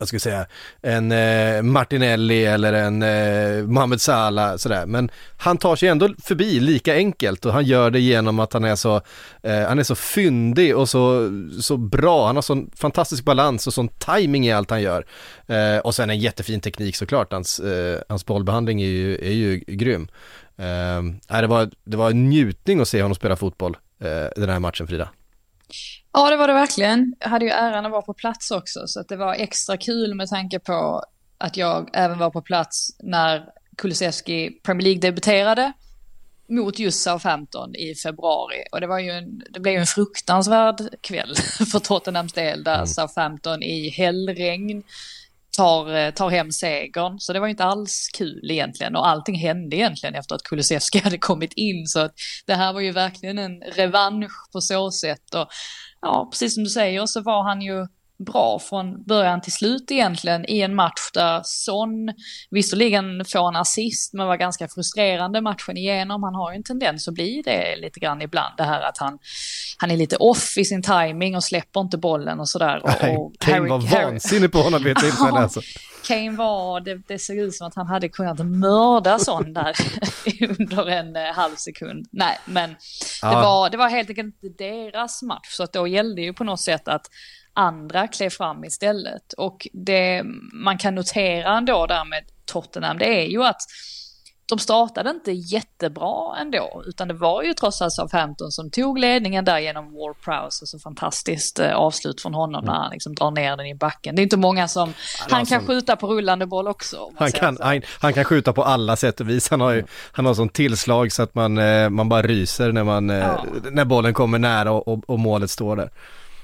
jag skulle säga, en eh, Martinelli eller en eh, Mohamed Salah sådär. Men han tar sig ändå förbi lika enkelt och han gör det genom att han är så, eh, han är så fyndig och så, så bra. Han har sån fantastisk balans och sån timing i allt han gör. Eh, och sen en jättefin teknik såklart, hans, eh, hans bollbehandling är ju, är ju grym. Eh, det, var, det var en njutning att se honom spela fotboll eh, den här matchen Frida. Ja, det var det verkligen. Jag hade ju äran att vara på plats också, så att det var extra kul med tanke på att jag även var på plats när Kulusevski Premier League debuterade mot just Southampton i februari. Och det, var ju en, det blev ju en fruktansvärd kväll (laughs) för Tottenhams del där mm. Southampton i hällregn tar, eh, tar hem segern. Så det var inte alls kul egentligen och allting hände egentligen efter att Kulusevski (laughs) hade kommit in. Så att det här var ju verkligen en revansch på så sätt. Och ja, precis som du säger så var han ju bra från början till slut egentligen i en match där Son visserligen får en assist men var ganska frustrerande matchen igenom. Han har ju en tendens att bli det lite grann ibland det här att han, han är lite off i sin timing och släpper inte bollen och sådär. Och, Kane Harry, var vansinnig på honom vid ett tillfälle alltså. Kane var, det, det såg ut som att han hade kunnat mörda Son där (laughs) under en eh, halv sekund. Nej, men ja. det, var, det var helt enkelt inte deras match så att då gällde ju på något sätt att andra klev fram istället. Och det man kan notera ändå där med Tottenham, det är ju att de startade inte jättebra ändå, utan det var ju trots allt Southampton som tog ledningen där genom Ward Prowse, så fantastiskt eh, avslut från honom när han liksom drar ner den i backen. Det är inte många som, alltså, han kan skjuta på rullande boll också. Han kan, han, han, kan skjuta på alla sätt och vis, han har ju, han har sån tillslag så att man, eh, man bara ryser när, man, eh, ja. när bollen kommer nära och, och, och målet står där.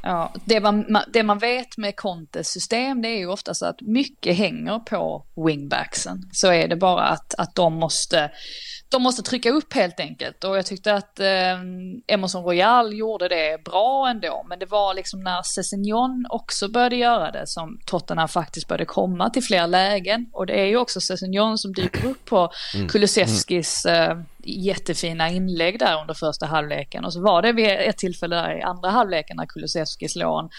Ja, det, man, det man vet med Contes system det är ju ofta så att mycket hänger på wingbacksen. Så är det bara att, att de måste de måste trycka upp helt enkelt och jag tyckte att eh, Emerson Royal gjorde det bra ändå. Men det var liksom när Sessignon också började göra det som Tottenham faktiskt började komma till fler lägen. Och det är ju också Sessignon som dyker upp på mm. Kulusevskis eh, jättefina inlägg där under första halvleken. Och så var det vid ett tillfälle där i andra halvleken när Kulusevski slår en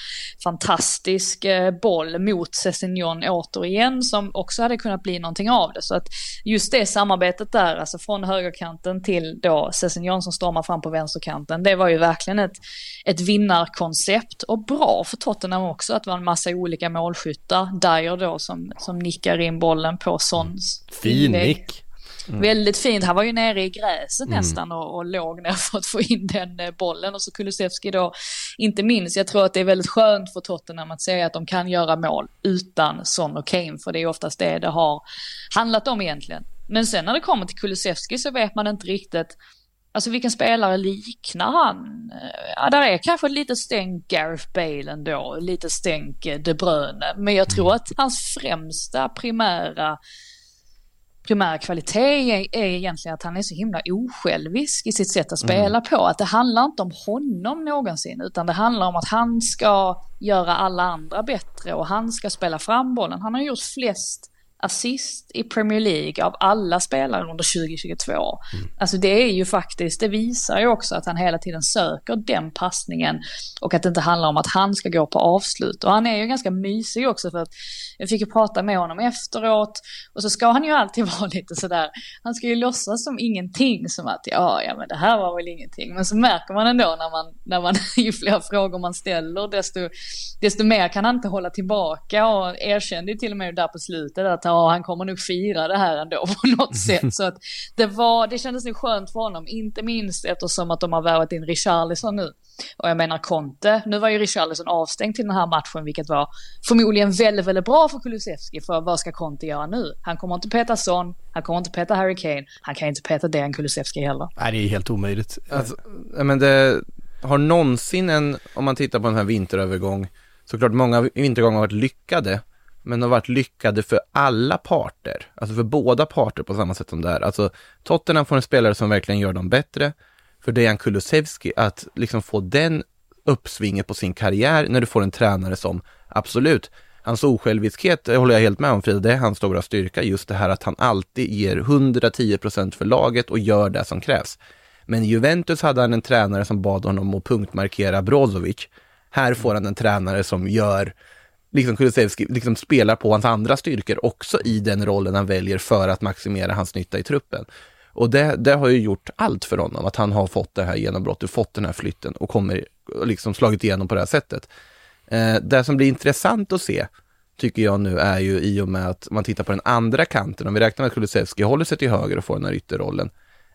fantastisk eh, boll mot Sessignon återigen som också hade kunnat bli någonting av det. Så att just det samarbetet där, alltså från högerkanten till då Sessignon som stormar fram på vänsterkanten, det var ju verkligen ett, ett vinnarkoncept och bra för Tottenham också att det var en massa olika målskyttar. Dyer då som, som nickar in bollen på Sons Fin nick. Mm. Väldigt fint. Han var ju nere i gräset mm. nästan och, och låg ner (laughs) för att få in den eh, bollen. Och så Kulusevski då, inte minst, jag tror att det är väldigt skönt för Tottenham att säga att de kan göra mål utan Son och Kane. För det är oftast det det har handlat om egentligen. Men sen när det kommer till Kulusevski så vet man inte riktigt Alltså vilken spelare liknar han? Ja, där är kanske lite stänk Gareth Bale ändå, lite stänk eh, De Bruyne. Men jag tror mm. att hans främsta primära primära kvalitet är, är egentligen att han är så himla osjälvisk i sitt sätt att spela mm. på. Att det handlar inte om honom någonsin, utan det handlar om att han ska göra alla andra bättre och han ska spela fram bollen. Han har gjort flest assist i Premier League av alla spelare under 2022. Mm. Alltså det är ju faktiskt, det visar ju också att han hela tiden söker den passningen och att det inte handlar om att han ska gå på avslut. Och han är ju ganska mysig också för att jag fick ju prata med honom efteråt och så ska han ju alltid (laughs) vara lite sådär, han ska ju låtsas som ingenting, som att ja, ja men det här var väl ingenting. Men så märker man ändå när man, när man (laughs) ju fler frågor man ställer, desto, desto mer kan han inte hålla tillbaka och erkände till och med där på slutet att ja, han kommer nog fira det här ändå på (laughs) något sätt. Så att det var, det kändes nog skönt för honom, inte minst eftersom att de har värvat in Richarlison nu. Och jag menar Conte, nu var ju Richarlison avstängd till den här matchen, vilket var förmodligen väldigt, väldigt bra för Kulusevski. För vad ska Conte göra nu? Han kommer inte peta Son, han kommer inte peta Harry Kane, han kan inte peta Dejan Kulusevski heller. Nej, det är helt omöjligt. Alltså, men det har någonsin en, om man tittar på en här vinterövergång, såklart många vintergångar har varit lyckade, men har varit lyckade för alla parter, alltså för båda parter på samma sätt som det är. Alltså Tottenham får en spelare som verkligen gör dem bättre, för Dejan Kulusevski att liksom få den uppsvinget på sin karriär när du får en tränare som, absolut, hans osjälviskhet det håller jag helt med om Frida, det är hans stora styrka, just det här att han alltid ger 110% för laget och gör det som krävs. Men i Juventus hade han en tränare som bad honom att punktmarkera Brozovic. Här får han en tränare som gör liksom Kulusevski liksom spelar på hans andra styrkor också i den rollen han väljer för att maximera hans nytta i truppen. Och det, det har ju gjort allt för honom, att han har fått det här genombrottet, fått den här flytten och kommer liksom slagit igenom på det här sättet. Eh, det som blir intressant att se, tycker jag nu, är ju i och med att man tittar på den andra kanten, om vi räknar med att Kulusevski håller sig till höger och får den här ytterrollen.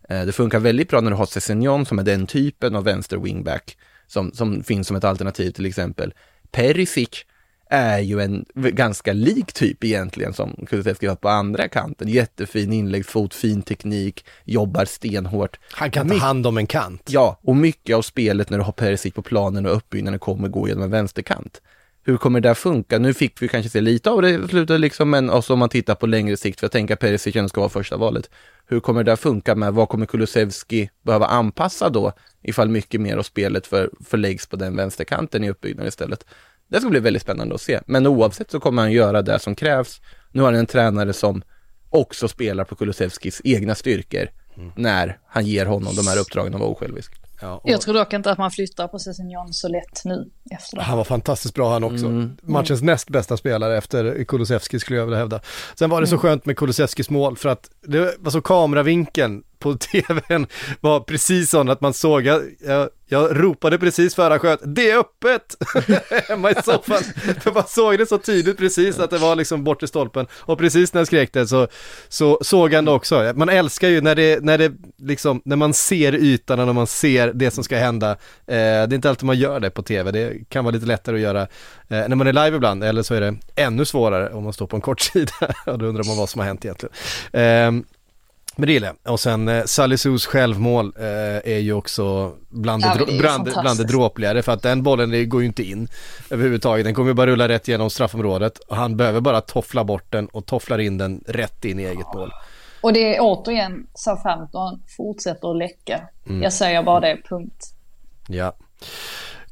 Eh, det funkar väldigt bra när du har Sessignon som är den typen av vänster wingback som, som finns som ett alternativ till exempel. Perisic är ju en ganska lik typ egentligen som Kulusevski har på andra kanten. Jättefin inläggsfot, fin teknik, jobbar stenhårt. Han kan ta hand om en kant. Ja, och mycket av spelet när du har Perisic på planen och uppbyggnaden kommer gå genom en vänsterkant. Hur kommer det att funka? Nu fick vi kanske se lite av det i slutet liksom, men också om man tittar på längre sikt, för jag tänker att Perisic ska vara första valet. Hur kommer det att funka med, vad kommer Kulusevski behöva anpassa då, ifall mycket mer av spelet för, förläggs på den vänsterkanten i uppbyggnaden istället? Det ska bli väldigt spännande att se. Men oavsett så kommer han göra det som krävs. Nu har han en tränare som också spelar på Kulusevskis egna styrkor mm. när han ger honom de här uppdragen att vara osjälvisk. Ja, och... Jag tror dock inte att man flyttar på Sessignon så lätt nu efter det. Han var fantastiskt bra han också. Mm. Matchens mm. näst bästa spelare efter Kulusevski skulle jag vilja hävda. Sen var det så mm. skönt med Kulusevskis mål för att det var så kameravinkeln på (laughs) tvn var precis sån att man såg, jag, jag, jag ropade precis före han sköt, det är öppet! (laughs) Hemma i soffan, för man såg det så tydligt precis att det var liksom bort i stolpen. Och precis när jag skrek det så, så såg han det också. Man älskar ju när det, när det liksom, när man ser ytan och när man ser det som ska hända. Eh, det är inte alltid man gör det på tv, det kan vara lite lättare att göra eh, när man är live ibland, eller så är det ännu svårare om man står på en kort (laughs) sida och då undrar man vad som har hänt egentligen. Eh, men det gillar jag. Och sen eh, Salisus självmål eh, är ju också bland, ja, det, bland, bland det dråpligare för att den bollen går ju inte in överhuvudtaget. Den kommer ju bara rulla rätt genom straffområdet och han behöver bara toffla bort den och tofflar in den rätt in i eget mål. Och det är återigen Southampton fortsätter att läcka. Mm. Jag säger bara det, punkt. Ja.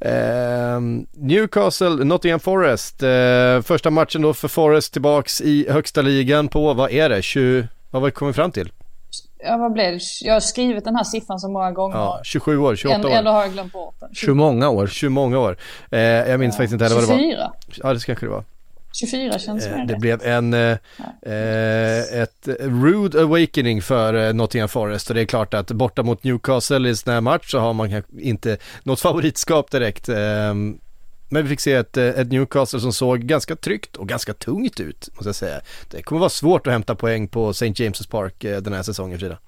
Eh, Newcastle, Nottingham Forest. Eh, första matchen då för Forest tillbaks i högsta ligan på, vad är det, 20, vad har vi kommit fram till? Ja, vad blev det? Jag har skrivit den här siffran så många gånger. Ja, 27 år, 28 år. Eller har jag glömt bort den? 20 många år. 20 många år. Eh, jag minns ja. faktiskt inte heller vad det var. 24. Ja, det kanske det var. 24 känns eh, Det blev en, eh, eh, ett rude awakening för eh, Nottingham Forest och det är klart att borta mot Newcastle i sån här match så har man inte något favoritskap direkt. Men vi fick se ett, eh, ett Newcastle som såg ganska tryggt och ganska tungt ut, måste jag säga. Det kommer vara svårt att hämta poäng på St. James' Park eh, den här säsongen, Frida.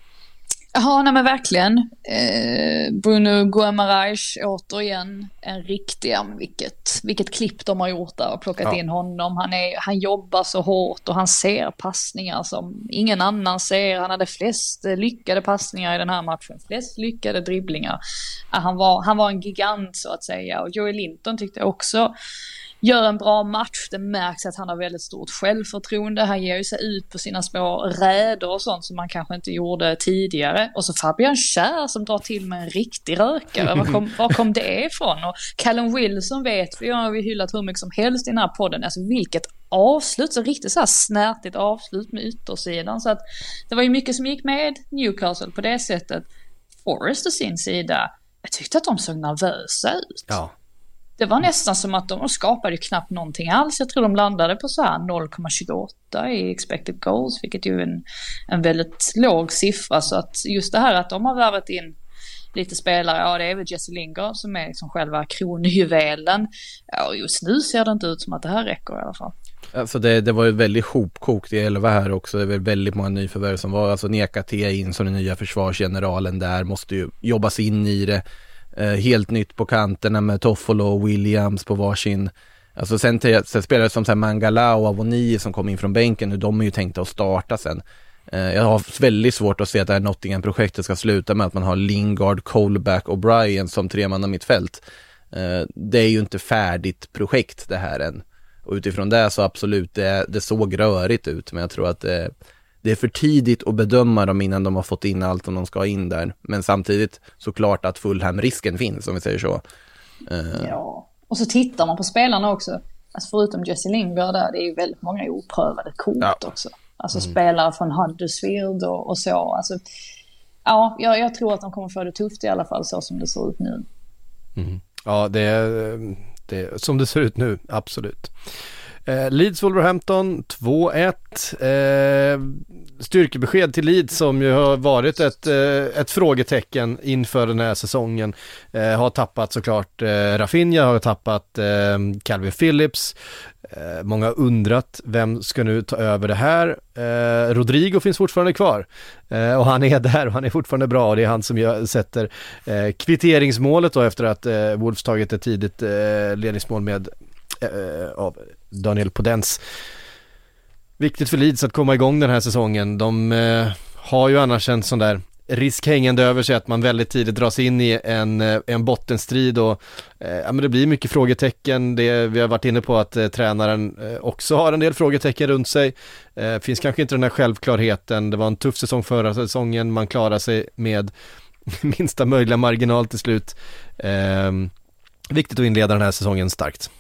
Ja, nej men verkligen. Eh, Bruno Guimaraes återigen en riktig, vilket, vilket klipp de har gjort där och plockat ja. in honom. Han, är, han jobbar så hårt och han ser passningar som ingen annan ser. Han hade flest lyckade passningar i den här matchen, flest lyckade dribblingar. Han var, han var en gigant så att säga och Joey Linton tyckte också gör en bra match. Det märks att han har väldigt stort självförtroende. Han ger ju sig ut på sina små räder och sånt som man kanske inte gjorde tidigare. Och så Fabian Kär som drar till med en riktig rökare. Var kom, var kom det ifrån? Och Callum Wilson vet vi, har vi hyllat hur mycket som helst i den här podden. Alltså vilket avslut, så riktigt så här snärtigt avslut med yttersidan. Så att det var ju mycket som gick med Newcastle på det sättet. Forrest å sin sida, jag tyckte att de såg nervösa ut. Ja. Det var nästan som att de skapade knappt någonting alls. Jag tror de landade på så här 0,28 i expected goals, vilket ju är en, en väldigt låg siffra. Så att just det här att de har värvat in lite spelare, ja det är väl Jesse Lingard som är liksom själva kronjuvelen. Ja, just nu ser det inte ut som att det här räcker i alla fall. Alltså det, det var ju väldigt hopkokt i elva här också. Det var väldigt många nyförvärv som var, alltså Neka in som den nya försvarsgeneralen där, måste ju jobbas in i det. Eh, helt nytt på kanterna med Toffolo och Williams på varsin. Alltså sen, sen spelare som så här Mangala och Avoni som kom in från bänken nu, de är ju tänkta att starta sen. Eh, jag har väldigt svårt att se att det här Nottingham-projektet ska sluta med att man har Lingard, Colback och Brian som tremanna mittfält. Eh, det är ju inte färdigt projekt det här än. Och utifrån det så absolut, det, det såg rörigt ut, men jag tror att det, det är för tidigt att bedöma dem innan de har fått in allt som de ska in där. Men samtidigt såklart att Fulham-risken finns, om vi säger så. Uh... Ja, och så tittar man på spelarna också. Alltså förutom Jesse Lingard där, det är ju väldigt många oprövade kort ja. också. Alltså mm. spelare från Huddersfield och, och så. Alltså, ja, jag, jag, tror att de kommer få det tufft i alla fall så som det ser ut nu. Mm. Ja, det är som det ser ut nu, absolut. Eh, Leeds Wolverhampton 2-1. Eh, styrkebesked till Leeds som ju har varit ett, eh, ett frågetecken inför den här säsongen. Eh, har tappat såklart eh, Rafinha, har tappat eh, Calvin Phillips. Eh, många har undrat vem ska nu ta över det här. Eh, Rodrigo finns fortfarande kvar eh, och han är där och han är fortfarande bra och det är han som gör, sätter eh, kvitteringsmålet då efter att eh, Wolves tagit ett tidigt eh, ledningsmål med eh, av Daniel Podens. Viktigt för Leeds att komma igång den här säsongen. De eh, har ju annars en sån där risk hängande över sig att man väldigt tidigt dras in i en, eh, en bottenstrid och eh, ja, men det blir mycket frågetecken. Det, vi har varit inne på att eh, tränaren eh, också har en del frågetecken runt sig. Eh, finns kanske inte den här självklarheten. Det var en tuff säsong förra säsongen. Man klarar sig med (laughs) minsta möjliga marginal till slut. Eh, viktigt att inleda den här säsongen starkt.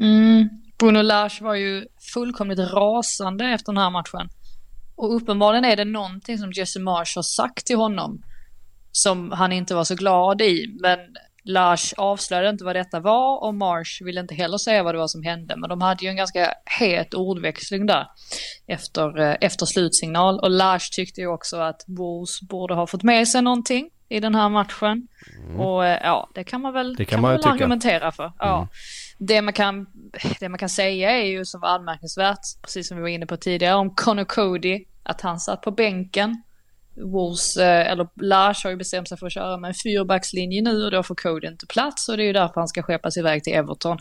Mm. Bruno Lars var ju fullkomligt rasande efter den här matchen. Och uppenbarligen är det någonting som Jesse Marsh har sagt till honom som han inte var så glad i. Men Lars avslöjade inte vad detta var och Marsh ville inte heller säga vad det var som hände. Men de hade ju en ganska het ordväxling där efter, eh, efter slutsignal. Och Lars tyckte ju också att Wolves borde ha fått med sig någonting i den här matchen. Mm. Och eh, ja, det kan man väl, det kan man, man väl argumentera för. Ja. Mm. Det, man kan, det man kan säga är ju som var anmärkningsvärt, precis som vi var inne på tidigare, om Connor Cody, att han satt på bänken. Wolves, eh, eller Lars har ju bestämt sig för att köra med en fyrbackslinje nu och då får Cody inte plats och det är ju därför han ska skeppas iväg till Everton.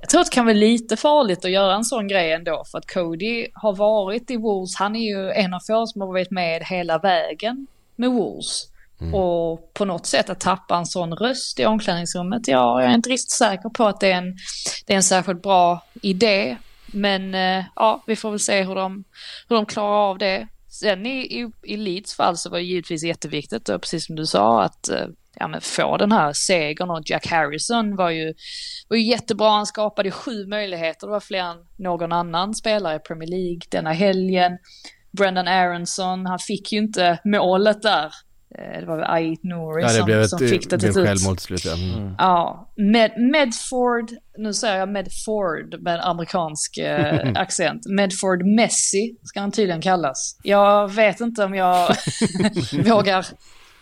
Jag tror att det kan vara lite farligt att göra en sån grej ändå för att Cody har varit i Wolves, han är ju en av få som har varit med hela vägen med Wolves. Mm. Och på något sätt att tappa en sån röst i omklädningsrummet, ja, jag är inte riktigt säker på att det är en, det är en särskilt bra idé. Men eh, ja, vi får väl se hur de, hur de klarar av det. Sen i, i, i Leeds fall så var det givetvis jätteviktigt, och precis som du sa, att eh, ja, men få den här segern och Jack Harrison var ju, var ju jättebra. Han skapade sju möjligheter. Det var fler än någon annan spelare i Premier League denna helgen. Brendan Aronson, han fick ju inte målet där det var väl Ait Nouri ja, som, ett, som fick det till slut. självmål till slut. Ja, mm. ja Med, Medford, nu säger jag Medford med amerikansk eh, (laughs) accent. Medford Messi ska han tydligen kallas. Jag vet inte om jag (laughs) (laughs) vågar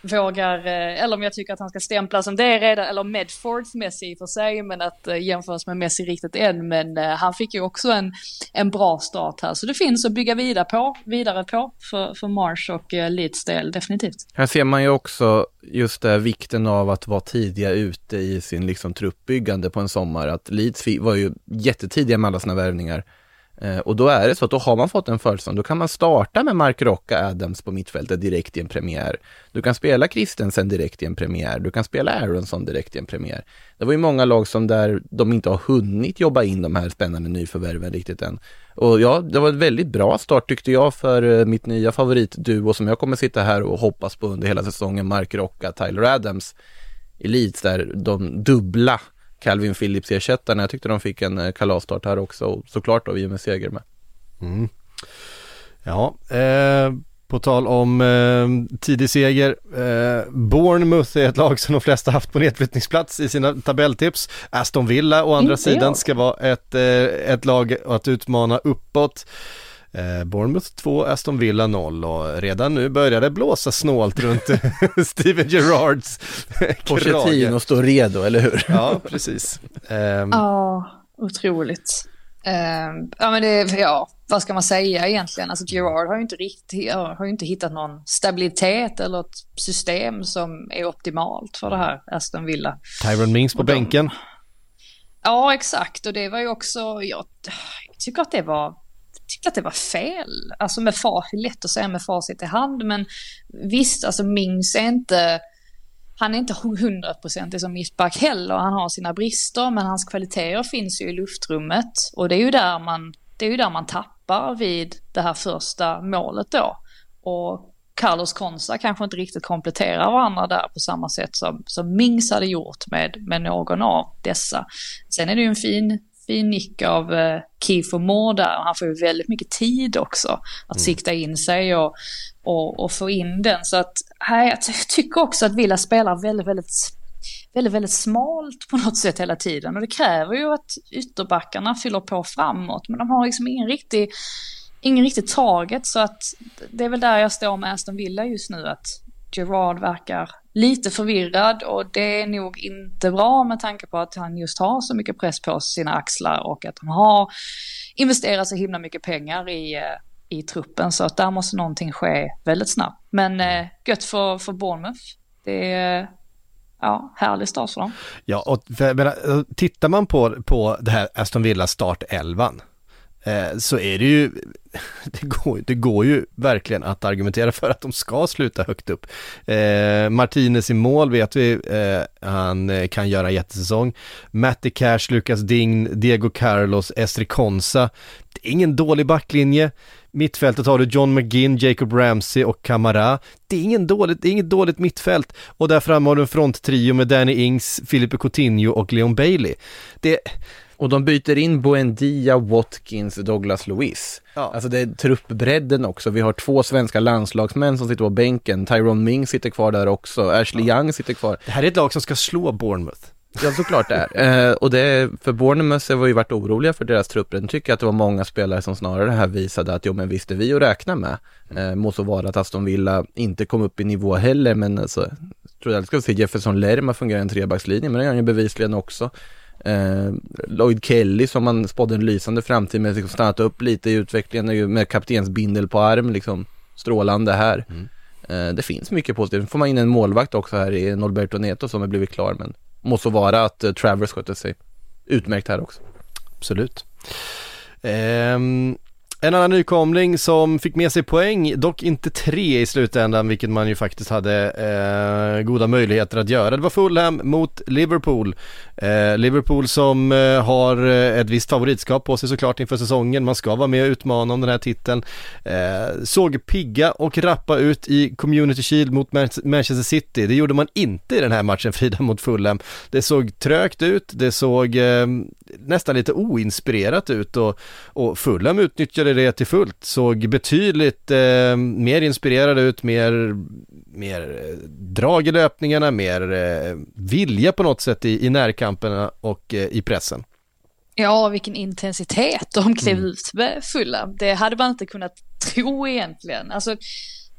vågar, eh, eller om jag tycker att han ska stämpla som det redan, eller Medfords Messi i för sig, men att eh, jämföras med Messi riktigt än. Men eh, han fick ju också en, en bra start här, så det finns att bygga vidare på, vidare på för, för Mars och Leeds del, definitivt. Här ser man ju också just det, vikten av att vara tidiga ute i sin liksom truppbyggande på en sommar, att Leeds var ju jättetidiga med alla sina värvningar. Eh, och då är det så att då har man fått en försäsong, då kan man starta med Mark Rocka Adams på mittfältet direkt i en premiär. Du kan spela Christensen direkt i en premiär, du kan spela Aronsson direkt i en premiär. Det var ju många lag som där de inte har hunnit jobba in de här spännande nyförvärven riktigt än. Och ja, det var en väldigt bra start tyckte jag för eh, mitt nya favoritduo som jag kommer sitta här och hoppas på under hela säsongen, Mark Rocka, Tyler Adams. Elites där, de dubbla Calvin Phillips-ersättarna. Jag tyckte de fick en eh, kalasstart här också och såklart då vi med seger med. Mm. Ja, eh, på tal om eh, tidig seger. Eh, Bournemouth är ett lag som de flesta haft på nedflyttningsplats i sina tabelltips. Aston Villa å andra Inte sidan jag. ska vara ett, eh, ett lag att utmana uppåt. Eh, Bournemouth 2, Aston Villa 0 och redan nu börjar det blåsa snålt runt (laughs) Steven Gerrards Pochettino står redo, eller hur? ja, precis. Um... Ja, otroligt. Uh, ja, men det, ja, vad ska man säga egentligen? Alltså Gerard har ju inte riktigt, har inte hittat någon stabilitet eller ett system som är optimalt för det här Aston Villa. Tyron Mings på de, bänken. Ja, exakt. Och det var ju också, jag, jag tycker att det var tyckte att det var fel. Alltså med far, lätt att säga med facit i hand, men visst, alltså Mings är inte, han är inte hundraprocentig som mittback heller. Han har sina brister, men hans kvaliteter finns ju i luftrummet. Och det är ju där man, det är ju där man tappar vid det här första målet då. Och Carlos Konsa kanske inte riktigt kompletterar varandra där på samma sätt som, som Mings hade gjort med, med någon av dessa. Sen är det ju en fin fin nick av eh, Kiefer Moore där och han får ju väldigt mycket tid också att mm. sikta in sig och, och, och, få in den. Så att här, jag tycker också att Villa spelar väldigt, väldigt väldigt, väldigt smalt på något sätt hela tiden. Och det kräver ju att ytterbackarna fyller på framåt. Men de har liksom ingen riktig, ingen riktig target. Så att det är väl där jag står med Aston Villa just nu. Att Gerard verkar lite förvirrad och det är nog inte bra med tanke på att han just har så mycket press på sina axlar och att de har investerat så himla mycket pengar i, eh, i truppen. Så att där måste någonting ske väldigt snabbt. Men eh, gött för, för Bournemouth. Det är ja, härlig start för dem. Ja, och för, men, eh, tittar man på, på det här Aston Villa startelvan eh, Eh, så är det ju, (laughs) det går, det går ju verkligen att argumentera för att de ska sluta högt upp. Eh, Martinez i mål vet vi, eh, han eh, kan göra en jättesäsong. Matti Cash, Lucas Dign, Diego Carlos, Estri Konsa. Det är ingen dålig backlinje. Mittfältet har du John McGinn, Jacob Ramsey och Kamara. Det är, ingen dåligt, det är inget dåligt mittfält. Och där framme har du en fronttrio med Danny Ings, Filipe Coutinho och Leon Bailey. Det, och de byter in Buendia, Watkins, Douglas Lewis. Ja. Alltså det är truppbredden också. Vi har två svenska landslagsmän som sitter på bänken. Tyrone Ming sitter kvar där också. Ashley ja. Young sitter kvar. Det här är ett lag som ska slå Bournemouth. Ja, såklart det är. (laughs) Eh, och det, för Bournemouth var ju varit oroliga för deras trupper. Den tycker att det var många spelare som snarare här visade att jo men visst är vi att räkna med. Eh, må så vara att Aston Villa inte kom upp i nivå heller, men alltså, jag tror jag ska se Jefferson Lerma fungera i en trebackslinje, men det gör han ju bevisligen också. Eh, Lloyd Kelly som man spådde en lysande framtid med, liksom stannat upp lite i utvecklingen med kaptensbindel på arm, liksom strålande här. Mm. Eh, det finns mycket positivt. Nu får man in en målvakt också här i Norberto Neto som har blivit klar, men måste vara att uh, Travers sköter sig utmärkt här också. Absolut. Um, en annan nykomling som fick med sig poäng, dock inte tre i slutändan, vilket man ju faktiskt hade eh, goda möjligheter att göra. Det var Fulham mot Liverpool. Eh, Liverpool som eh, har eh, ett visst favoritskap på sig såklart inför säsongen. Man ska vara med och utmana om den här titeln. Eh, såg pigga och rappa ut i Community Shield mot Manchester City. Det gjorde man inte i den här matchen (laughs) Frida mot Fulham. Det såg trögt ut, det såg eh, nästan lite oinspirerat ut och, och Fulham utnyttjade det till fullt. Såg betydligt eh, mer inspirerade ut, mer, mer eh, drag i löpningarna, mer eh, vilja på något sätt i, i närkamperna och eh, i pressen. Ja, vilken intensitet de klev ut med Fulham. Det hade man inte kunnat tro egentligen. Alltså,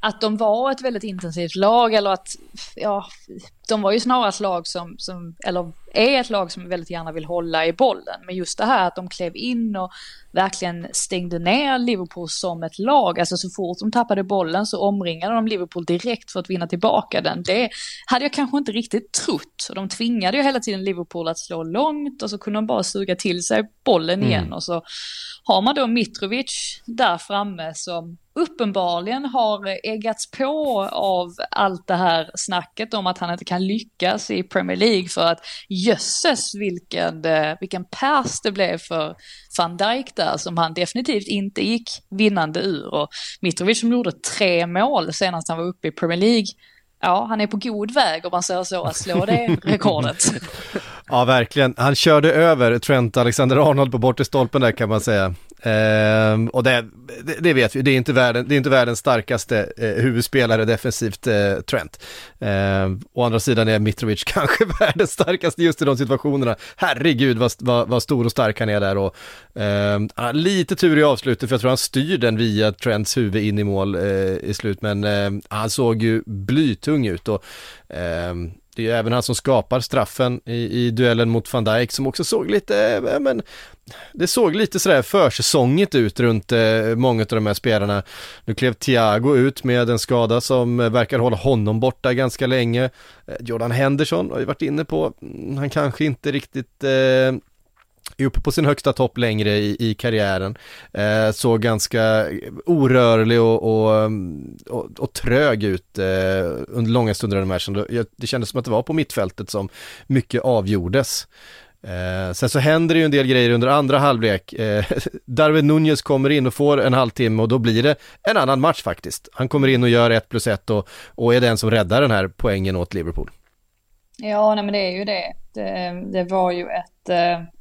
att de var ett väldigt intensivt lag eller att, ja, de var ju snarare ett lag som, som, eller är ett lag som väldigt gärna vill hålla i bollen. Men just det här att de klev in och verkligen stängde ner Liverpool som ett lag. Alltså så fort de tappade bollen så omringade de Liverpool direkt för att vinna tillbaka den. Det hade jag kanske inte riktigt trott. De tvingade ju hela tiden Liverpool att slå långt och så kunde de bara suga till sig bollen mm. igen. Och så har man då Mitrovic där framme som uppenbarligen har eggats på av allt det här snacket om att han inte kan lyckas i Premier League för att jösses vilken, eh, vilken pers det blev för van Dijk där som han definitivt inte gick vinnande ur. Och Mitrovic som gjorde tre mål senast han var uppe i Premier League ja, han är på god väg om man säger så att slå det (laughs) rekordet. (laughs) ja, verkligen. Han körde över Trent Alexander-Arnold på bortre stolpen där kan man säga. Uh, och det, det, det, vet vi, det är inte, världen, det är inte världens starkaste eh, huvudspelare defensivt, eh, Trent. Uh, å andra sidan är Mitrovic (laughs) kanske världens starkaste just i de situationerna. Herregud vad, vad, vad stor och stark han är där och ehm, han har lite tur i avslutet för jag tror han styr den via Trents huvud in i mål eh, i slut men han såg ju blytung ut och det är ju även han som skapar straffen i, i duellen mot van Dijk som också såg lite, äh, men det såg lite sådär försäsongigt ut runt eh, många av de här spelarna. Nu klev Thiago ut med en skada som eh, verkar hålla honom borta ganska länge. Eh, Jordan Henderson har ju varit inne på, mm, han kanske inte riktigt eh, är uppe på sin högsta topp längre i, i karriären. Eh, såg ganska orörlig och, och, och, och trög ut eh, under långa stunder under matchen. Det, det kändes som att det var på mittfältet som mycket avgjordes. Eh, sen så händer det ju en del grejer under andra halvlek. Eh, (laughs) Darwin Nunez kommer in och får en halvtimme och då blir det en annan match faktiskt. Han kommer in och gör 1 plus 1 och, och är den som räddar den här poängen åt Liverpool. Ja, nej men det är ju det. Det, det var ju ett... Eh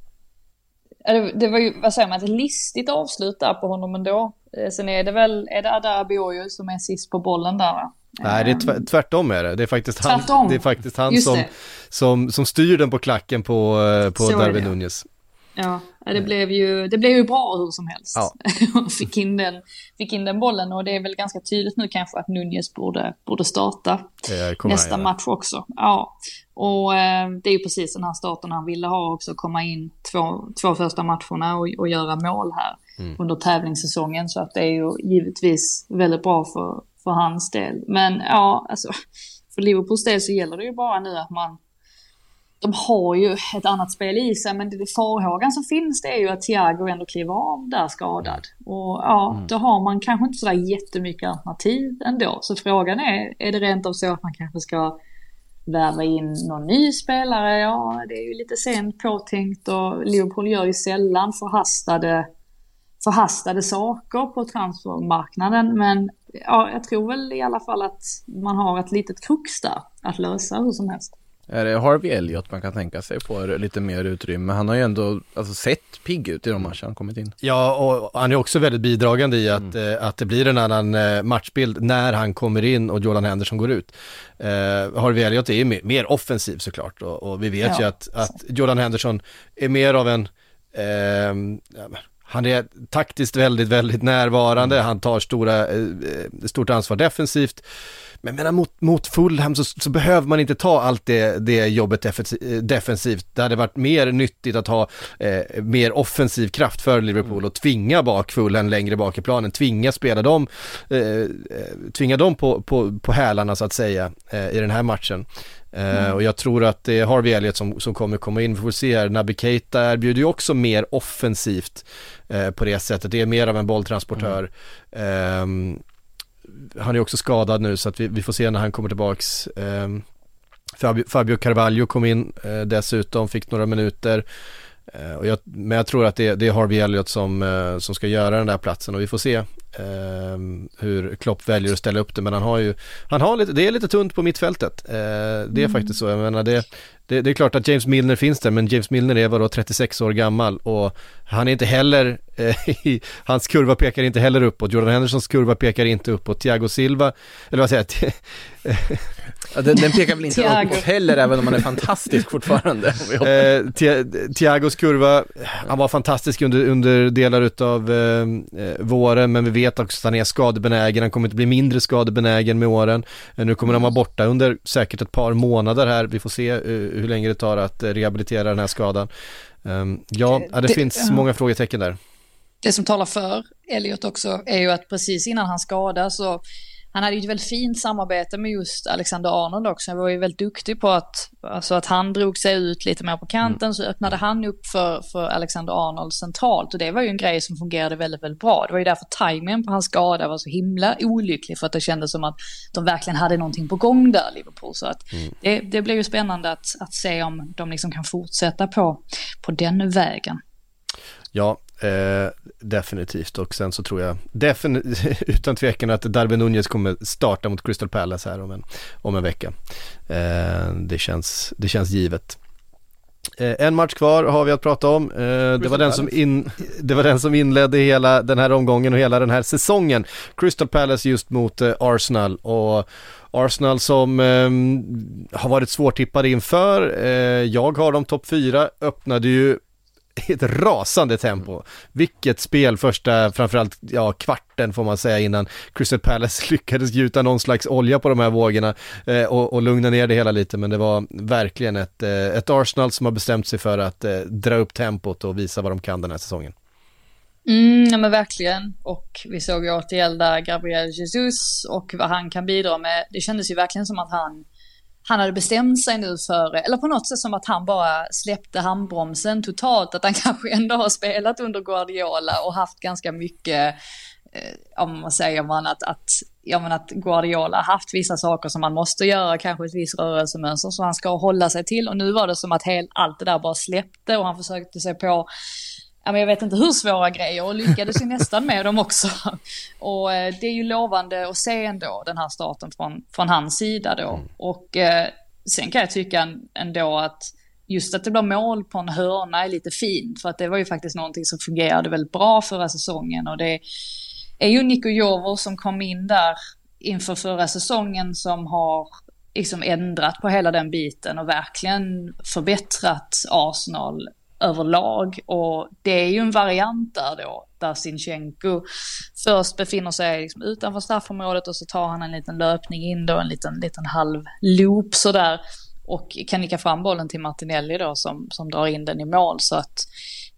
det var ju, vad säger man, ett listigt avslut där på honom ändå. Eh, sen är det väl, är det Adabioyo som är sist på bollen där va? Nej, det är tvärtom är det. Det är faktiskt han, tvärtom. det är faktiskt han som, som, som styr den på klacken på, eh, på Darwin Nunez. Ja, det blev ju, det blev ju bra hur som helst. Ja. (laughs) fick, in den, fick in den bollen och det är väl ganska tydligt nu kanske att Nunez borde, borde starta nästa match också. Ja, och eh, det är ju precis den här starten han ville ha också, komma in två, två första matcherna och, och göra mål här mm. under tävlingssäsongen. Så att det är ju givetvis väldigt bra för, för hans del. Men ja, alltså för Liverpools del så gäller det ju bara nu att man de har ju ett annat spel i sig, men det farhågan som finns det är ju att Thiago ändå kliver av där skadad. Och ja, mm. då har man kanske inte sådär jättemycket alternativ ändå. Så frågan är, är det rent av så att man kanske ska värva in någon ny spelare? Ja, det är ju lite sent påtänkt och Liverpool gör ju sällan förhastade, förhastade saker på transfermarknaden. Men ja, jag tror väl i alla fall att man har ett litet krux där att lösa hur som helst. Är det Harvey Elliot man kan tänka sig får lite mer utrymme? Han har ju ändå alltså, sett pigg ut i de matcher han kommit in. Ja, och han är också väldigt bidragande i att, mm. eh, att det blir en annan eh, matchbild när han kommer in och Jordan Henderson går ut. Eh, Harvey Elliot är ju mer, mer offensiv såklart och, och vi vet ja. ju att, att Jordan Henderson är mer av en eh, han är taktiskt väldigt, väldigt närvarande, mm. han tar stora, eh, eh stort ansvar defensivt. Men menar, mot, mot Fulham så, så, behöver man inte ta allt det, det jobbet defensivt. Det hade varit mer nyttigt att ha eh, mer offensiv kraft för Liverpool och tvinga bak Fulham längre bak i planen, tvinga spela dem, eh, eh, tvinga dem på, på, på hälarna så att säga eh, i den här matchen. Uh, och jag tror att det är Harvey Elliot som, som kommer komma in. Vi får se här, Naby Keita erbjuder ju också mer offensivt uh, på det sättet. Det är mer av en bolltransportör. Mm. Um, han är också skadad nu så att vi, vi får se när han kommer tillbaks. Ehm, Fabio, Fabio Carvalho kom in eh, dessutom, fick några minuter. Eh, och jag, men jag tror att det, det är Harvey Elliot som, eh, som ska göra den där platsen och vi får se hur Klopp väljer att ställa upp det. Men han har ju, han har lite, det är lite tunt på mittfältet. Eh, det är mm. faktiskt så, jag menar det, det, det, är klart att James Milner finns där, men James Milner är vadå 36 år gammal och han är inte heller, eh, (laughs) hans kurva pekar inte heller uppåt, Jordan Hendersons kurva pekar inte uppåt, Thiago Silva, eller vad säger jag? ja, den, den, pekar väl inte uppåt heller, även om han är fantastisk fortfarande. eh, Thiagos kurva, han var fantastisk under, under delar utav eh, eh, våren, men vi vet också att han är skadebenägen, han kommer inte bli mindre skadebenägen med åren. Eh, nu kommer han vara borta under säkert ett par månader här, vi får se eh, hur länge det tar att rehabilitera den här skadan. Um, ja, det, det finns många frågetecken där. Det som talar för Elliot också är ju att precis innan han skadas så han hade ju ett väldigt fint samarbete med just Alexander Arnold också. Han var ju väldigt duktig på att, alltså att han drog sig ut lite mer på kanten mm. så öppnade han upp för, för Alexander Arnold centralt och det var ju en grej som fungerade väldigt, väldigt bra. Det var ju därför tajmingen på hans skada var så himla olycklig för att det kändes som att de verkligen hade någonting på gång där, Liverpool. Så att mm. det, det blir ju spännande att, att se om de liksom kan fortsätta på, på den vägen. Ja, eh, definitivt och sen så tror jag (laughs) utan tvekan att Darwin Nunez kommer starta mot Crystal Palace här om en, om en vecka. Eh, det, känns, det känns givet. Eh, en match kvar har vi att prata om. Eh, det, var den som in, (laughs) det var den som inledde hela den här omgången och hela den här säsongen. Crystal Palace just mot eh, Arsenal och Arsenal som eh, har varit svårtippade inför. Eh, jag har dem topp fyra, öppnade ju (laughs) ett rasande tempo. Vilket spel första, framförallt, ja, kvarten får man säga innan Crystal Palace (laughs) lyckades gjuta någon slags olja på de här vågorna eh, och, och lugna ner det hela lite. Men det var verkligen ett, eh, ett Arsenal som har bestämt sig för att eh, dra upp tempot och visa vad de kan den här säsongen. Mm, ja men verkligen. Och vi såg ju återigen där Gabriel Jesus och vad han kan bidra med. Det kändes ju verkligen som att han han hade bestämt sig nu för, eller på något sätt som att han bara släppte handbromsen totalt, att han (laughs) kanske ändå har spelat under Guardiola och haft ganska mycket, eh, om man säger man att, att, ja, men att Guardiola haft vissa saker som man måste göra, kanske ett visst rörelsemönster som han ska hålla sig till. Och nu var det som att helt, allt det där bara släppte och han försökte sig på jag vet inte hur svåra grejer och lyckades ju nästan med dem också. Och eh, det är ju lovande att se ändå den här starten från, från hans sida då. Mm. Och eh, sen kan jag tycka ändå att just att det blir mål på en hörna är lite fint. För att det var ju faktiskt någonting som fungerade väldigt bra förra säsongen. Och det är ju Nico Jover som kom in där inför förra säsongen som har liksom ändrat på hela den biten och verkligen förbättrat Arsenal överlag. Och det är ju en variant där då, där Sinchenko först befinner sig liksom utanför straffområdet och så tar han en liten löpning in då, en liten, liten halv loop sådär. Och kan nicka fram bollen till Martinelli då som, som drar in den i mål. Så att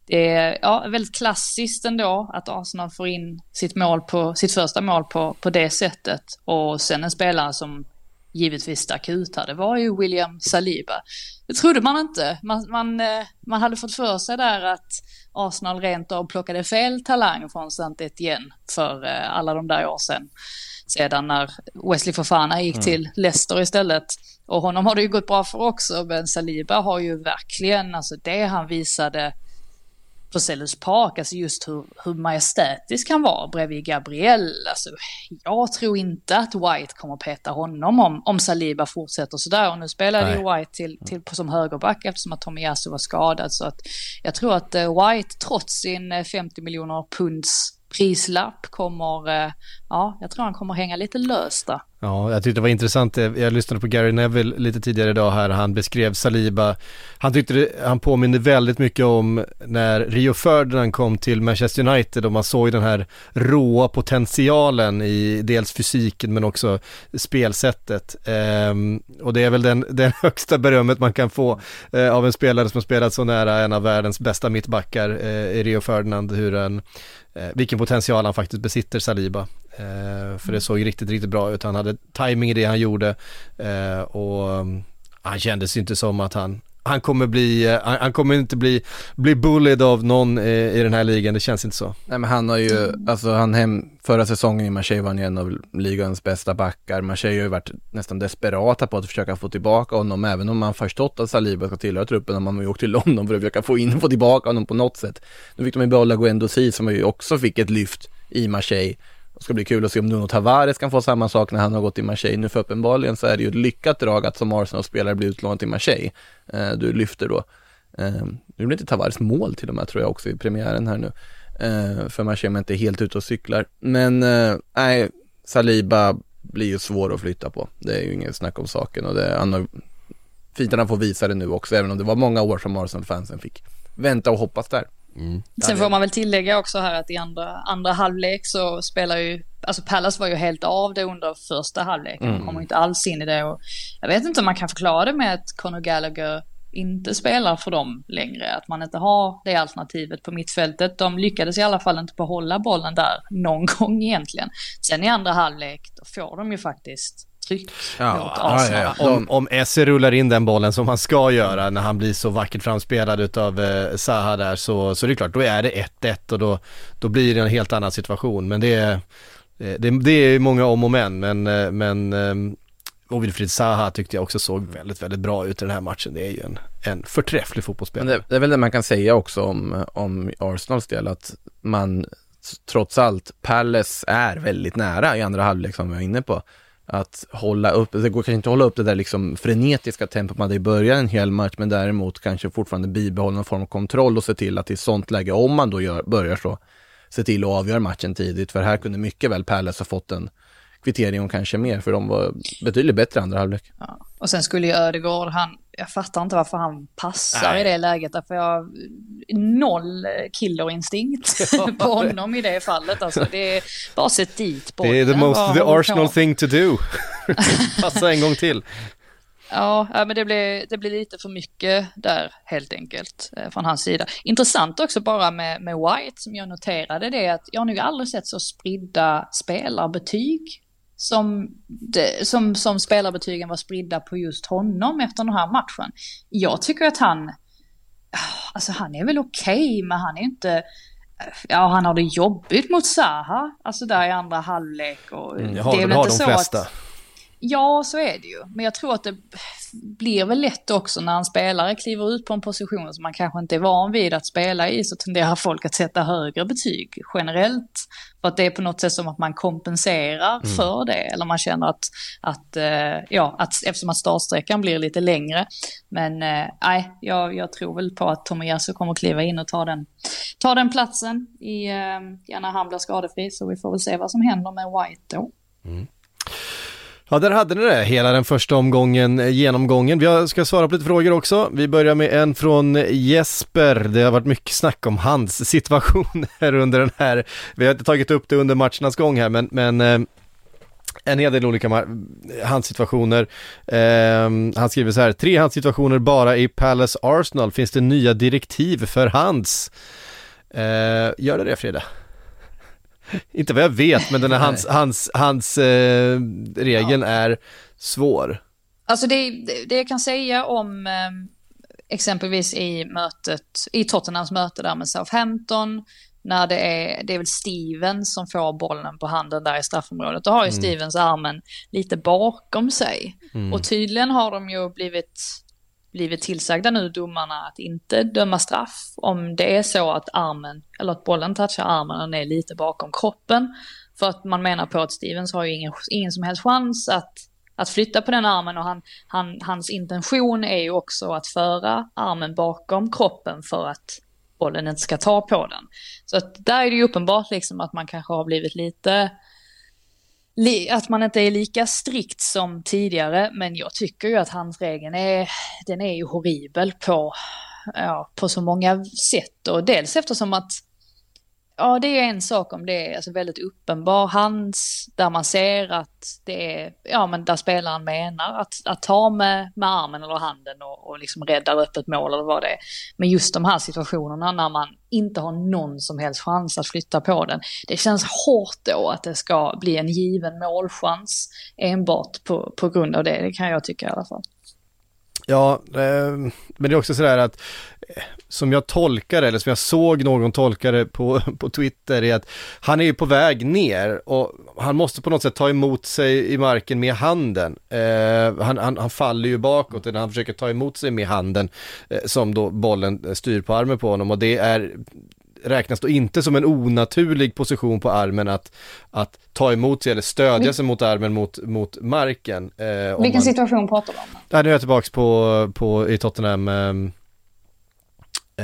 det är ja, väldigt klassiskt ändå att Arsenal får in sitt, mål på, sitt första mål på, på det sättet. Och sen en spelare som givetvis ut här, det var ju William Saliba. Det trodde man inte. Man, man, eh, man hade fått för sig där att Arsenal rent av plockade fel talang från saint Etienne för eh, alla de där år sedan. Sedan när Wesley Fofana gick mm. till Leicester istället. Och honom har det ju gått bra för också, men Saliba har ju verkligen, alltså det han visade på Sellers Park, alltså just hur, hur majestätisk han var bredvid Gabriel. Alltså, jag tror inte att White kommer peta honom om, om Saliba fortsätter sådär. Och nu spelade ju White till, till, på, som högerback eftersom att Tomiyasu var skadad. Så att jag tror att uh, White, trots sin 50 eh, miljoner punds prislapp kommer, uh, ja, jag tror han kommer hänga lite löst där. Ja, jag tyckte det var intressant. Eh, jag lyssnade på Gary Neville lite tidigare idag här. Han beskrev Saliba. Han tyckte det, han påminner väldigt mycket om när Rio Ferdinand kom till Manchester United och man såg den här råa potentialen i dels fysiken men också spelsättet. Ehm, och det är väl den, den (laughs) högsta berömmet man kan få eh, av en spelare som har spelat så nära en av världens bästa mittbackar eh, i Rio Ferdinand. Hur en, eh, vilken potential han faktiskt besitter Saliba. Eh, för det såg riktigt, riktigt bra ut. Han hade timing i det han gjorde eh, och mm, han kändes inte som att han han kommer bli, eh, han, kommer inte bli, bli bullied av någon i, i den här ligan, det känns inte så. Nej men han har ju, alltså han hem, förra säsongen i Marseille var han ju en av ligans bästa backar. Marseille har ju varit nästan desperata på att försöka få tillbaka honom, även om man förstått att Saliba ska tillhöra truppen, och man har ju åkt till London för att försöka få in och få tillbaka honom på något sätt. Nu fick de ju behålla Guendouzi som ju också fick ett lyft i Marseille ska bli kul att se om Nuno Tavares kan få samma sak när han har gått i Marseille nu, för uppenbarligen så är det ju ett lyckat drag att som Arsenal-spelare bli utlånad till Marseille. Eh, du lyfter då. Eh, nu blir inte Tavares mål till och med tror jag också i premiären här nu. Eh, för Marseille men inte helt ute och cyklar. Men eh, nej, Saliba blir ju svår att flytta på. Det är ju inget snack om saken och det, han har, fint att han får visa det nu också, även om det var många år som Arsenal-fansen fick vänta och hoppas där. Mm. Sen får man väl tillägga också här att i andra, andra halvlek så spelar ju, alltså Pallas var ju helt av det under första halvleken. Mm. kommer inte alls in i det och jag vet inte om man kan förklara det med att Conor Gallagher inte spelar för dem längre. Att man inte har det alternativet på mittfältet. De lyckades i alla fall inte behålla bollen där någon gång egentligen. Sen i andra halvlek, då får de ju faktiskt tryck ja, mot Arsenal. Ja, ja, om, om Esse rullar in den bollen som han ska göra när han blir så vackert framspelad utav eh, Zaha där så, så det är klart, då är det 1-1 och då, då blir det en helt annan situation. Men det är, eh, det, det är många om och men, men, eh, men eh, och Wilfried Zaha tyckte jag också såg väldigt, väldigt bra ut i den här matchen. Det är ju en, en förträfflig fotbollsspelare. Det, det, är väl det man kan säga också om, om Arsenals del, att man trots allt, Palace är väldigt nära i andra halvlek som vi var inne på att hålla upp, det går kanske inte att hålla upp det där liksom frenetiska tempot man hade i början en hel match, men däremot kanske fortfarande bibehålla någon form av kontroll och se till att i sånt läge, om man då gör, börjar så, se till att avgöra matchen tidigt, för här kunde mycket väl Palace ha fått en kvittering och kanske mer, för de var betydligt bättre andra halvlek. Ja. Och sen skulle ju Ödegård, han, jag fattar inte varför han passar Nej. i det läget, därför jag noll killerinstinkt (laughs) på honom i det fallet. Alltså, det är bara sett dit bollen. Det är the most the Arsenal thing to do. (laughs) Passa en gång till. Ja, men det blir, det blir lite för mycket där helt enkelt eh, från hans sida. Intressant också bara med, med White som jag noterade det att jag har nog aldrig sett så spridda spelarbetyg som, som, som spelarbetygen var spridda på just honom efter den här matchen. Jag tycker att han, alltså han är väl okej, okay, men han är inte, ja han har det jobbigt mot Zaha, alltså där i andra halvlek och mm, det är väl inte så flesta. att Ja, så är det ju. Men jag tror att det blir väl lätt också när en spelare kliver ut på en position som man kanske inte är van vid att spela i så tenderar folk att sätta högre betyg generellt. För att det är på något sätt som att man kompenserar mm. för det. Eller man känner att, att, eh, ja, att eftersom att startsträckan blir lite längre. Men eh, nej, jag, jag tror väl på att Tomiyasu kommer kliva in och ta den, ta den platsen i, ja, när han blir skadefri. Så vi får väl se vad som händer med White då. Mm. Ja, där hade ni det, hela den första omgången, eh, genomgången. Vi ska svara på lite frågor också. Vi börjar med en från Jesper. Det har varit mycket snack om hans (laughs) situation här under den här, vi har inte tagit upp det under matchernas gång här, men, men eh, en hel del olika handsituationer. Eh, han skriver så här, tre handsituationer bara i Palace Arsenal. Finns det nya direktiv för hands? Eh, gör det det Frida? Inte vad jag vet, men den här (laughs) hans, hans, hans eh, regeln ja. är svår. Alltså det, det jag kan säga om eh, exempelvis i mötet, i Tottenhams möte där med Southampton, när det är, det är väl Steven som får bollen på handen där i straffområdet. Då har ju mm. Stevens armen lite bakom sig. Mm. Och tydligen har de ju blivit blivit tillsagda nu domarna att inte döma straff om det är så att armen, eller att bollen touchar armen och den är lite bakom kroppen. För att man menar på att Stevens har ju ingen, ingen som helst chans att, att flytta på den armen och han, han, hans intention är ju också att föra armen bakom kroppen för att bollen inte ska ta på den. Så att där är det ju uppenbart liksom att man kanske har blivit lite att man inte är lika strikt som tidigare, men jag tycker ju att handsregeln är, den är ju horribel på, ja, på så många sätt. Och dels eftersom att Ja, det är en sak om det är alltså väldigt uppenbar hands, där man ser att det är, ja men där spelaren menar att, att ta med, med armen eller handen och, och liksom rädda öppet mål eller vad det är. Men just de här situationerna när man inte har någon som helst chans att flytta på den. Det känns hårt då att det ska bli en given målchans enbart på, på grund av det, det kan jag tycka i alla fall. Ja, ehm, men det är också sådär att eh, som jag tolkar det, eller som jag såg någon tolka det på, (laughs) på Twitter, är att han är ju på väg ner och han måste på något sätt ta emot sig i marken med handen. Eh, han, han, han, faller ju bakåt när han försöker ta emot sig med handen eh, som då bollen eh, styr på armen på honom och det är räknas då inte som en onaturlig position på armen att, att ta emot sig eller stödja sig mot armen mot, mot marken. Eh, Vilken man... situation pratar du om? Ja, nu är jag tillbaka på, på i Tottenham eh,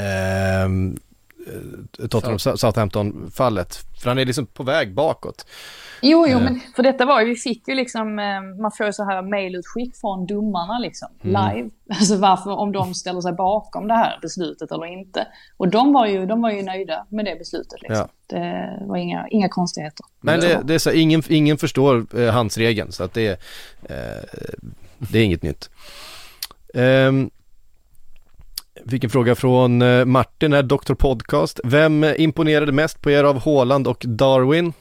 eh, Tottenham Southampton-fallet. För han är liksom på väg bakåt. Jo, jo, eh. men för detta var ju, vi fick ju liksom, eh, man får ju så här mailutskick från domarna liksom, mm. live. (laughs) Alltså varför, om de ställer sig bakom det här beslutet eller inte. Och de var ju, de var ju nöjda med det beslutet liksom. Ja. Det var inga, inga konstigheter. Men det, det är så, ingen, ingen förstår eh, handsregeln så att det, eh, det är inget nytt. Um, Fick en fråga från eh, Martin här, Dr. Podcast. Vem imponerade mest på er av Håland och Darwin?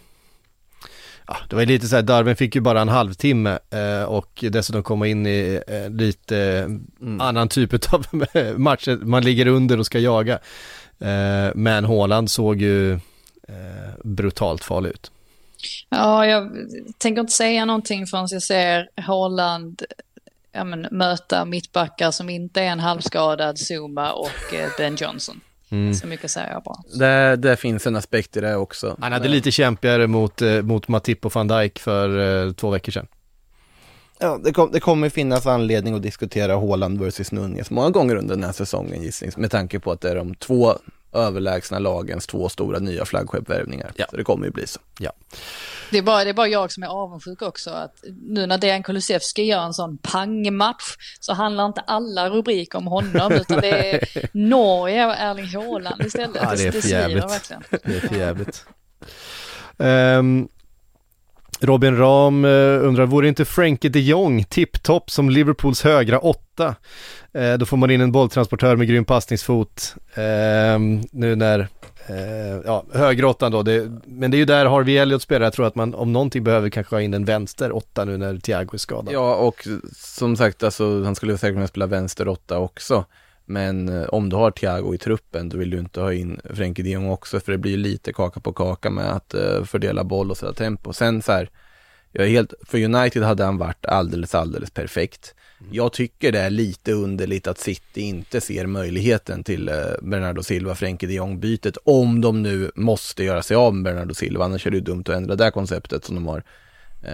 Ja, det var lite så här, Darwin fick ju bara en halvtimme eh, och dessutom komma in i eh, lite mm. annan typ av (laughs) matcher. Man ligger under och ska jaga. Men Håland såg ju brutalt farlig ut. Ja, jag tänker inte säga någonting förrän jag ser Håland ja, men, möta mittbackar som inte är en halvskadad Zuma och eh, Ben Johnson. Mm. Så mycket säger jag bara. Det, det, finns en aspekt i det också. Han hade lite kämpigare mot, eh, mot Matip och van Dijk för eh, två veckor sedan. Ja, det, kom, det kommer finnas anledning att diskutera Håland versus Nunez många gånger under den här säsongen gissnings, med tanke på att det är de två överlägsna lagens två stora nya flaggskeppvärvningar. Ja. Så det kommer ju bli så. Ja. Det är, bara, det är bara jag som är avundsjuk också. Att nu när Dejan Kulusevski gör en sån pangmatch så handlar inte alla rubriker om honom utan det är (laughs) Norge och Erling Haaland istället. Ja, det är för jävligt. Det är för jävligt. Um, Robin Ram eh, undrar, vore inte Frankie de Jong tipptopp som Liverpools högra åtta? Eh, då får man in en bolltransportör med grym passningsfot. Eh, nu när Eh, ja, högeråttan då, det, men det är ju där Harvey Elliot spelar. Jag tror att man om någonting behöver kanske ha in en vänster åtta nu när Thiago är skadad. Ja, och som sagt, alltså, han skulle säkert kunna spela vänster åtta också. Men eh, om du har Thiago i truppen, då vill du inte ha in Frenkie de Jong också, för det blir lite kaka på kaka med att eh, fördela boll och sätta tempo. Sen så här, jag är helt, för United hade han varit alldeles, alldeles perfekt. Mm. Jag tycker det är lite underligt att City inte ser möjligheten till eh, Bernardo Silva, Frenkie de Jong-bytet, om de nu måste göra sig av med Bernardo Silva, annars är det ju dumt att ändra det konceptet som de har.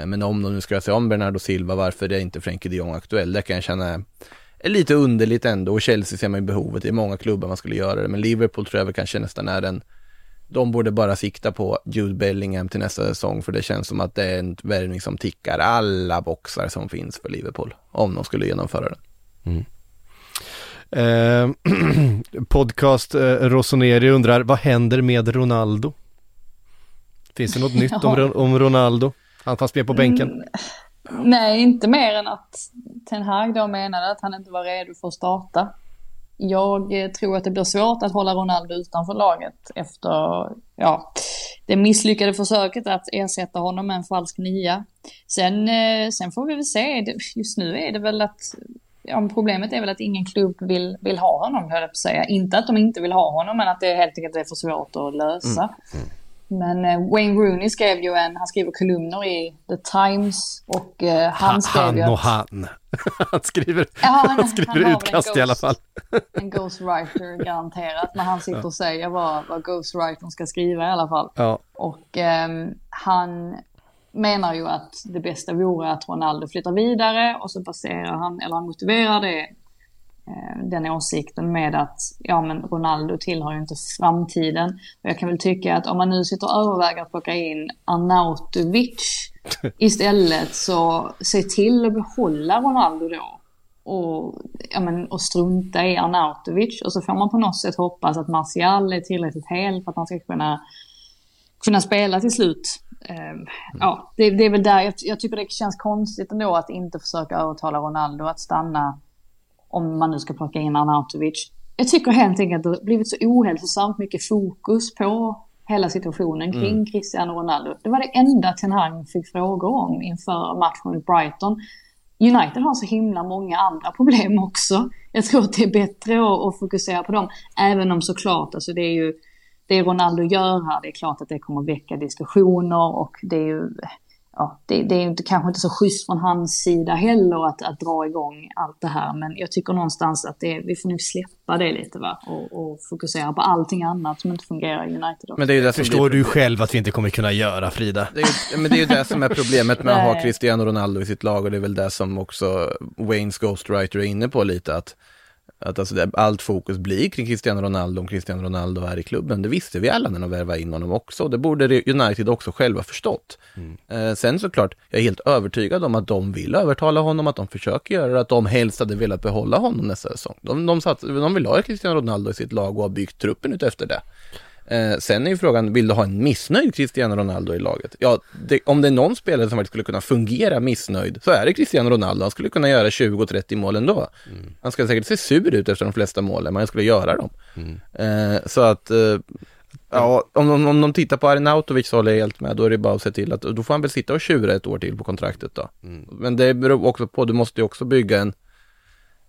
Men om de nu ska göra sig av med Bernardo Silva, varför är inte Frenkie de Jong aktuell? Det kan jag känna är lite underligt ändå och Chelsea ser man ju behovet, det är många klubbar man skulle göra det, men Liverpool tror jag väl kanske nästan är den de borde bara sikta på Jude Bellingham till nästa säsong för det känns som att det är en värvning som tickar alla boxar som finns för Liverpool om de skulle genomföra den. Mm. Eh, (clears throat) podcast eh, Rosoneri undrar, vad händer med Ronaldo? Finns det något nytt om, om Ronaldo? Han fanns med på bänken. Mm, nej, inte mer än att Ten Hag då menade att han inte var redo för att starta. Jag eh, tror att det blir svårt att hålla Ronaldo utanför laget efter ja, det misslyckade försöket att ersätta honom med en falsk nia. Sen, eh, sen får vi väl se. Just nu är det väl att ja, problemet är väl att ingen klubb vill, vill ha honom, höll jag på att säga. Inte att de inte vill ha honom, men att det helt enkelt är för svårt att lösa. Mm. Mm. Men eh, Wayne Rooney skrev ju en, han skriver kolumner i The Times och eh, han skrev han och han. (laughs) han skriver, ja, han, han skriver han utkast ghost, i alla fall. (laughs) en ghostwriter garanterat, när han sitter och säger vad, vad ghostwritern ska skriva i alla fall. Ja. Och eh, han menar ju att det bästa vore att Ronaldo flyttar vidare och så baserar han, eller han motiverar det den åsikten med att ja men Ronaldo tillhör ju inte framtiden. Och jag kan väl tycka att om man nu sitter och överväger att plocka in Arnautovic (laughs) istället så se till att behålla Ronaldo då. Och, ja, men, och strunta i Arnautovic. Och så får man på något sätt hoppas att Martial är tillräckligt hel för att han ska kunna, kunna spela till slut. Um, ja, det, det, är väl där jag, jag tycker det känns konstigt ändå att inte försöka övertala Ronaldo att stanna om man nu ska plocka in Arnautovic. Jag tycker helt enkelt att det har blivit så ohälsosamt mycket fokus på hela situationen kring mm. Cristiano Ronaldo. Det var det enda Ten Hag fick frågor om inför matchen mot Brighton. United har så himla många andra problem (laughs) också. Jag tror att det är bättre att, att fokusera på dem. Även om såklart, alltså det är ju det Ronaldo gör här, det är klart att det kommer väcka diskussioner och det är ju ja, det, det, är inte, kanske inte så schysst från hans sida heller att, att dra igång allt det här. Men jag tycker någonstans att det, vi får nog släppa det lite va? Och, och fokusera på allting annat som inte fungerar i United. Men det är ju det Förstår du själv att vi inte kommer kunna göra Frida? Det är men det är ju det som är problemet med att ha Cristiano Ronaldo i sitt lag och det är väl det som också Waynes Ghostwriter är inne på lite att att alltså det, allt fokus blir kring Cristiano Ronaldo om Cristiano Ronaldo är i klubben. Det visste vi alla när de värvade in honom också. Det borde United också själva förstått. Mm. Eh, sen såklart, jag är helt övertygad om att de vill övertala honom, att de försöker göra det, att de helst hade velat behålla honom nästa säsong. De, de, satt, de vill ha Cristiano Ronaldo i sitt lag och har byggt truppen ut efter det. Eh, sen är ju frågan, vill du ha en missnöjd Cristiano Ronaldo i laget? Ja, det, om det är någon spelare som faktiskt skulle kunna fungera missnöjd så är det Cristiano Ronaldo. Han skulle kunna göra 20-30 mål ändå. Mm. Han skulle säkert se sur ut efter de flesta målen, men han skulle göra dem. Mm. Eh, så att, eh, ja, om, om, om de tittar på Arnautovic så håller jag helt med. Då är det bara att se till att, då får han väl sitta och tjura ett år till på kontraktet då. Mm. Men det beror också på, du måste ju också bygga en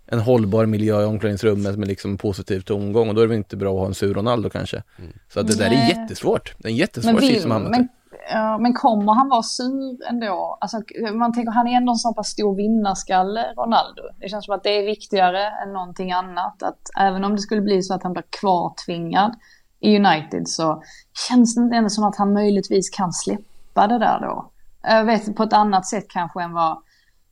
en hållbar miljö i omklädningsrummet med liksom positiv tomgång och då är det väl inte bra att ha en sur Ronaldo kanske. Mm. Så att det där är jättesvårt. Det är en jättesvår sits som hamnar men, ja, men kommer han vara sur ändå? Alltså, man tänker, han är ändå en så pass stor vinnarskalle, Ronaldo. Det känns som att det är viktigare än någonting annat. Att även om det skulle bli så att han blir kvartvingad i United så känns det ändå som att han möjligtvis kan släppa det där då. Jag vet på ett annat sätt kanske än vad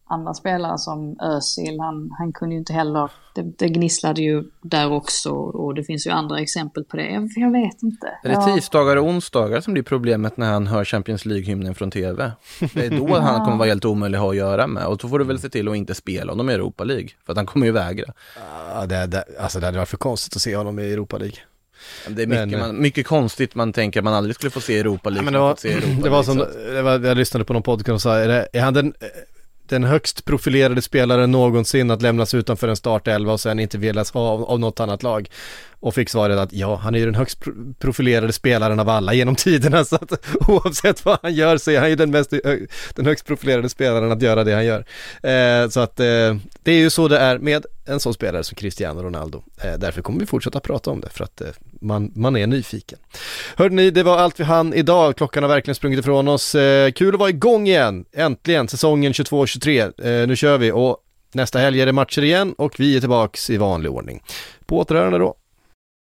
andra spelare som Özil, han, han kunde ju inte heller, det, det gnisslade ju där också och det finns ju andra exempel på det. Jag, jag vet inte. Är det tisdagar och onsdagar som blir problemet när han hör Champions League-hymnen från tv? Det är då han kommer vara helt omöjlig att ha att göra med och då får du väl se till att inte spela honom i Europa League, för att han kommer ju vägra. Ja, det, det, alltså det hade varit för konstigt att se honom i Europa League. Det är mycket, men, man, mycket konstigt man tänker att man aldrig skulle få se Europa League. Ja, men det var, det var som, det var, jag lyssnade på någon podcast och sa, är, det, är han den den högst profilerade spelaren någonsin att lämnas utanför en startelva och sen inte velas ha av, av något annat lag och fick svaret att ja, han är ju den högst profilerade spelaren av alla genom tiderna (laughs) så att oavsett vad han gör så är han ju den, mest, den högst profilerade spelaren att göra det han gör. Eh, så att eh, det är ju så det är med en sån spelare som Cristiano Ronaldo. Eh, därför kommer vi fortsätta prata om det för att eh, man, man är nyfiken. Hörde ni, det var allt vi hann idag. Klockan har verkligen sprungit ifrån oss. Eh, kul att vara igång igen. Äntligen säsongen 22-23. Eh, nu kör vi och nästa helg är det matcher igen och vi är tillbaks i vanlig ordning. På återhörande då.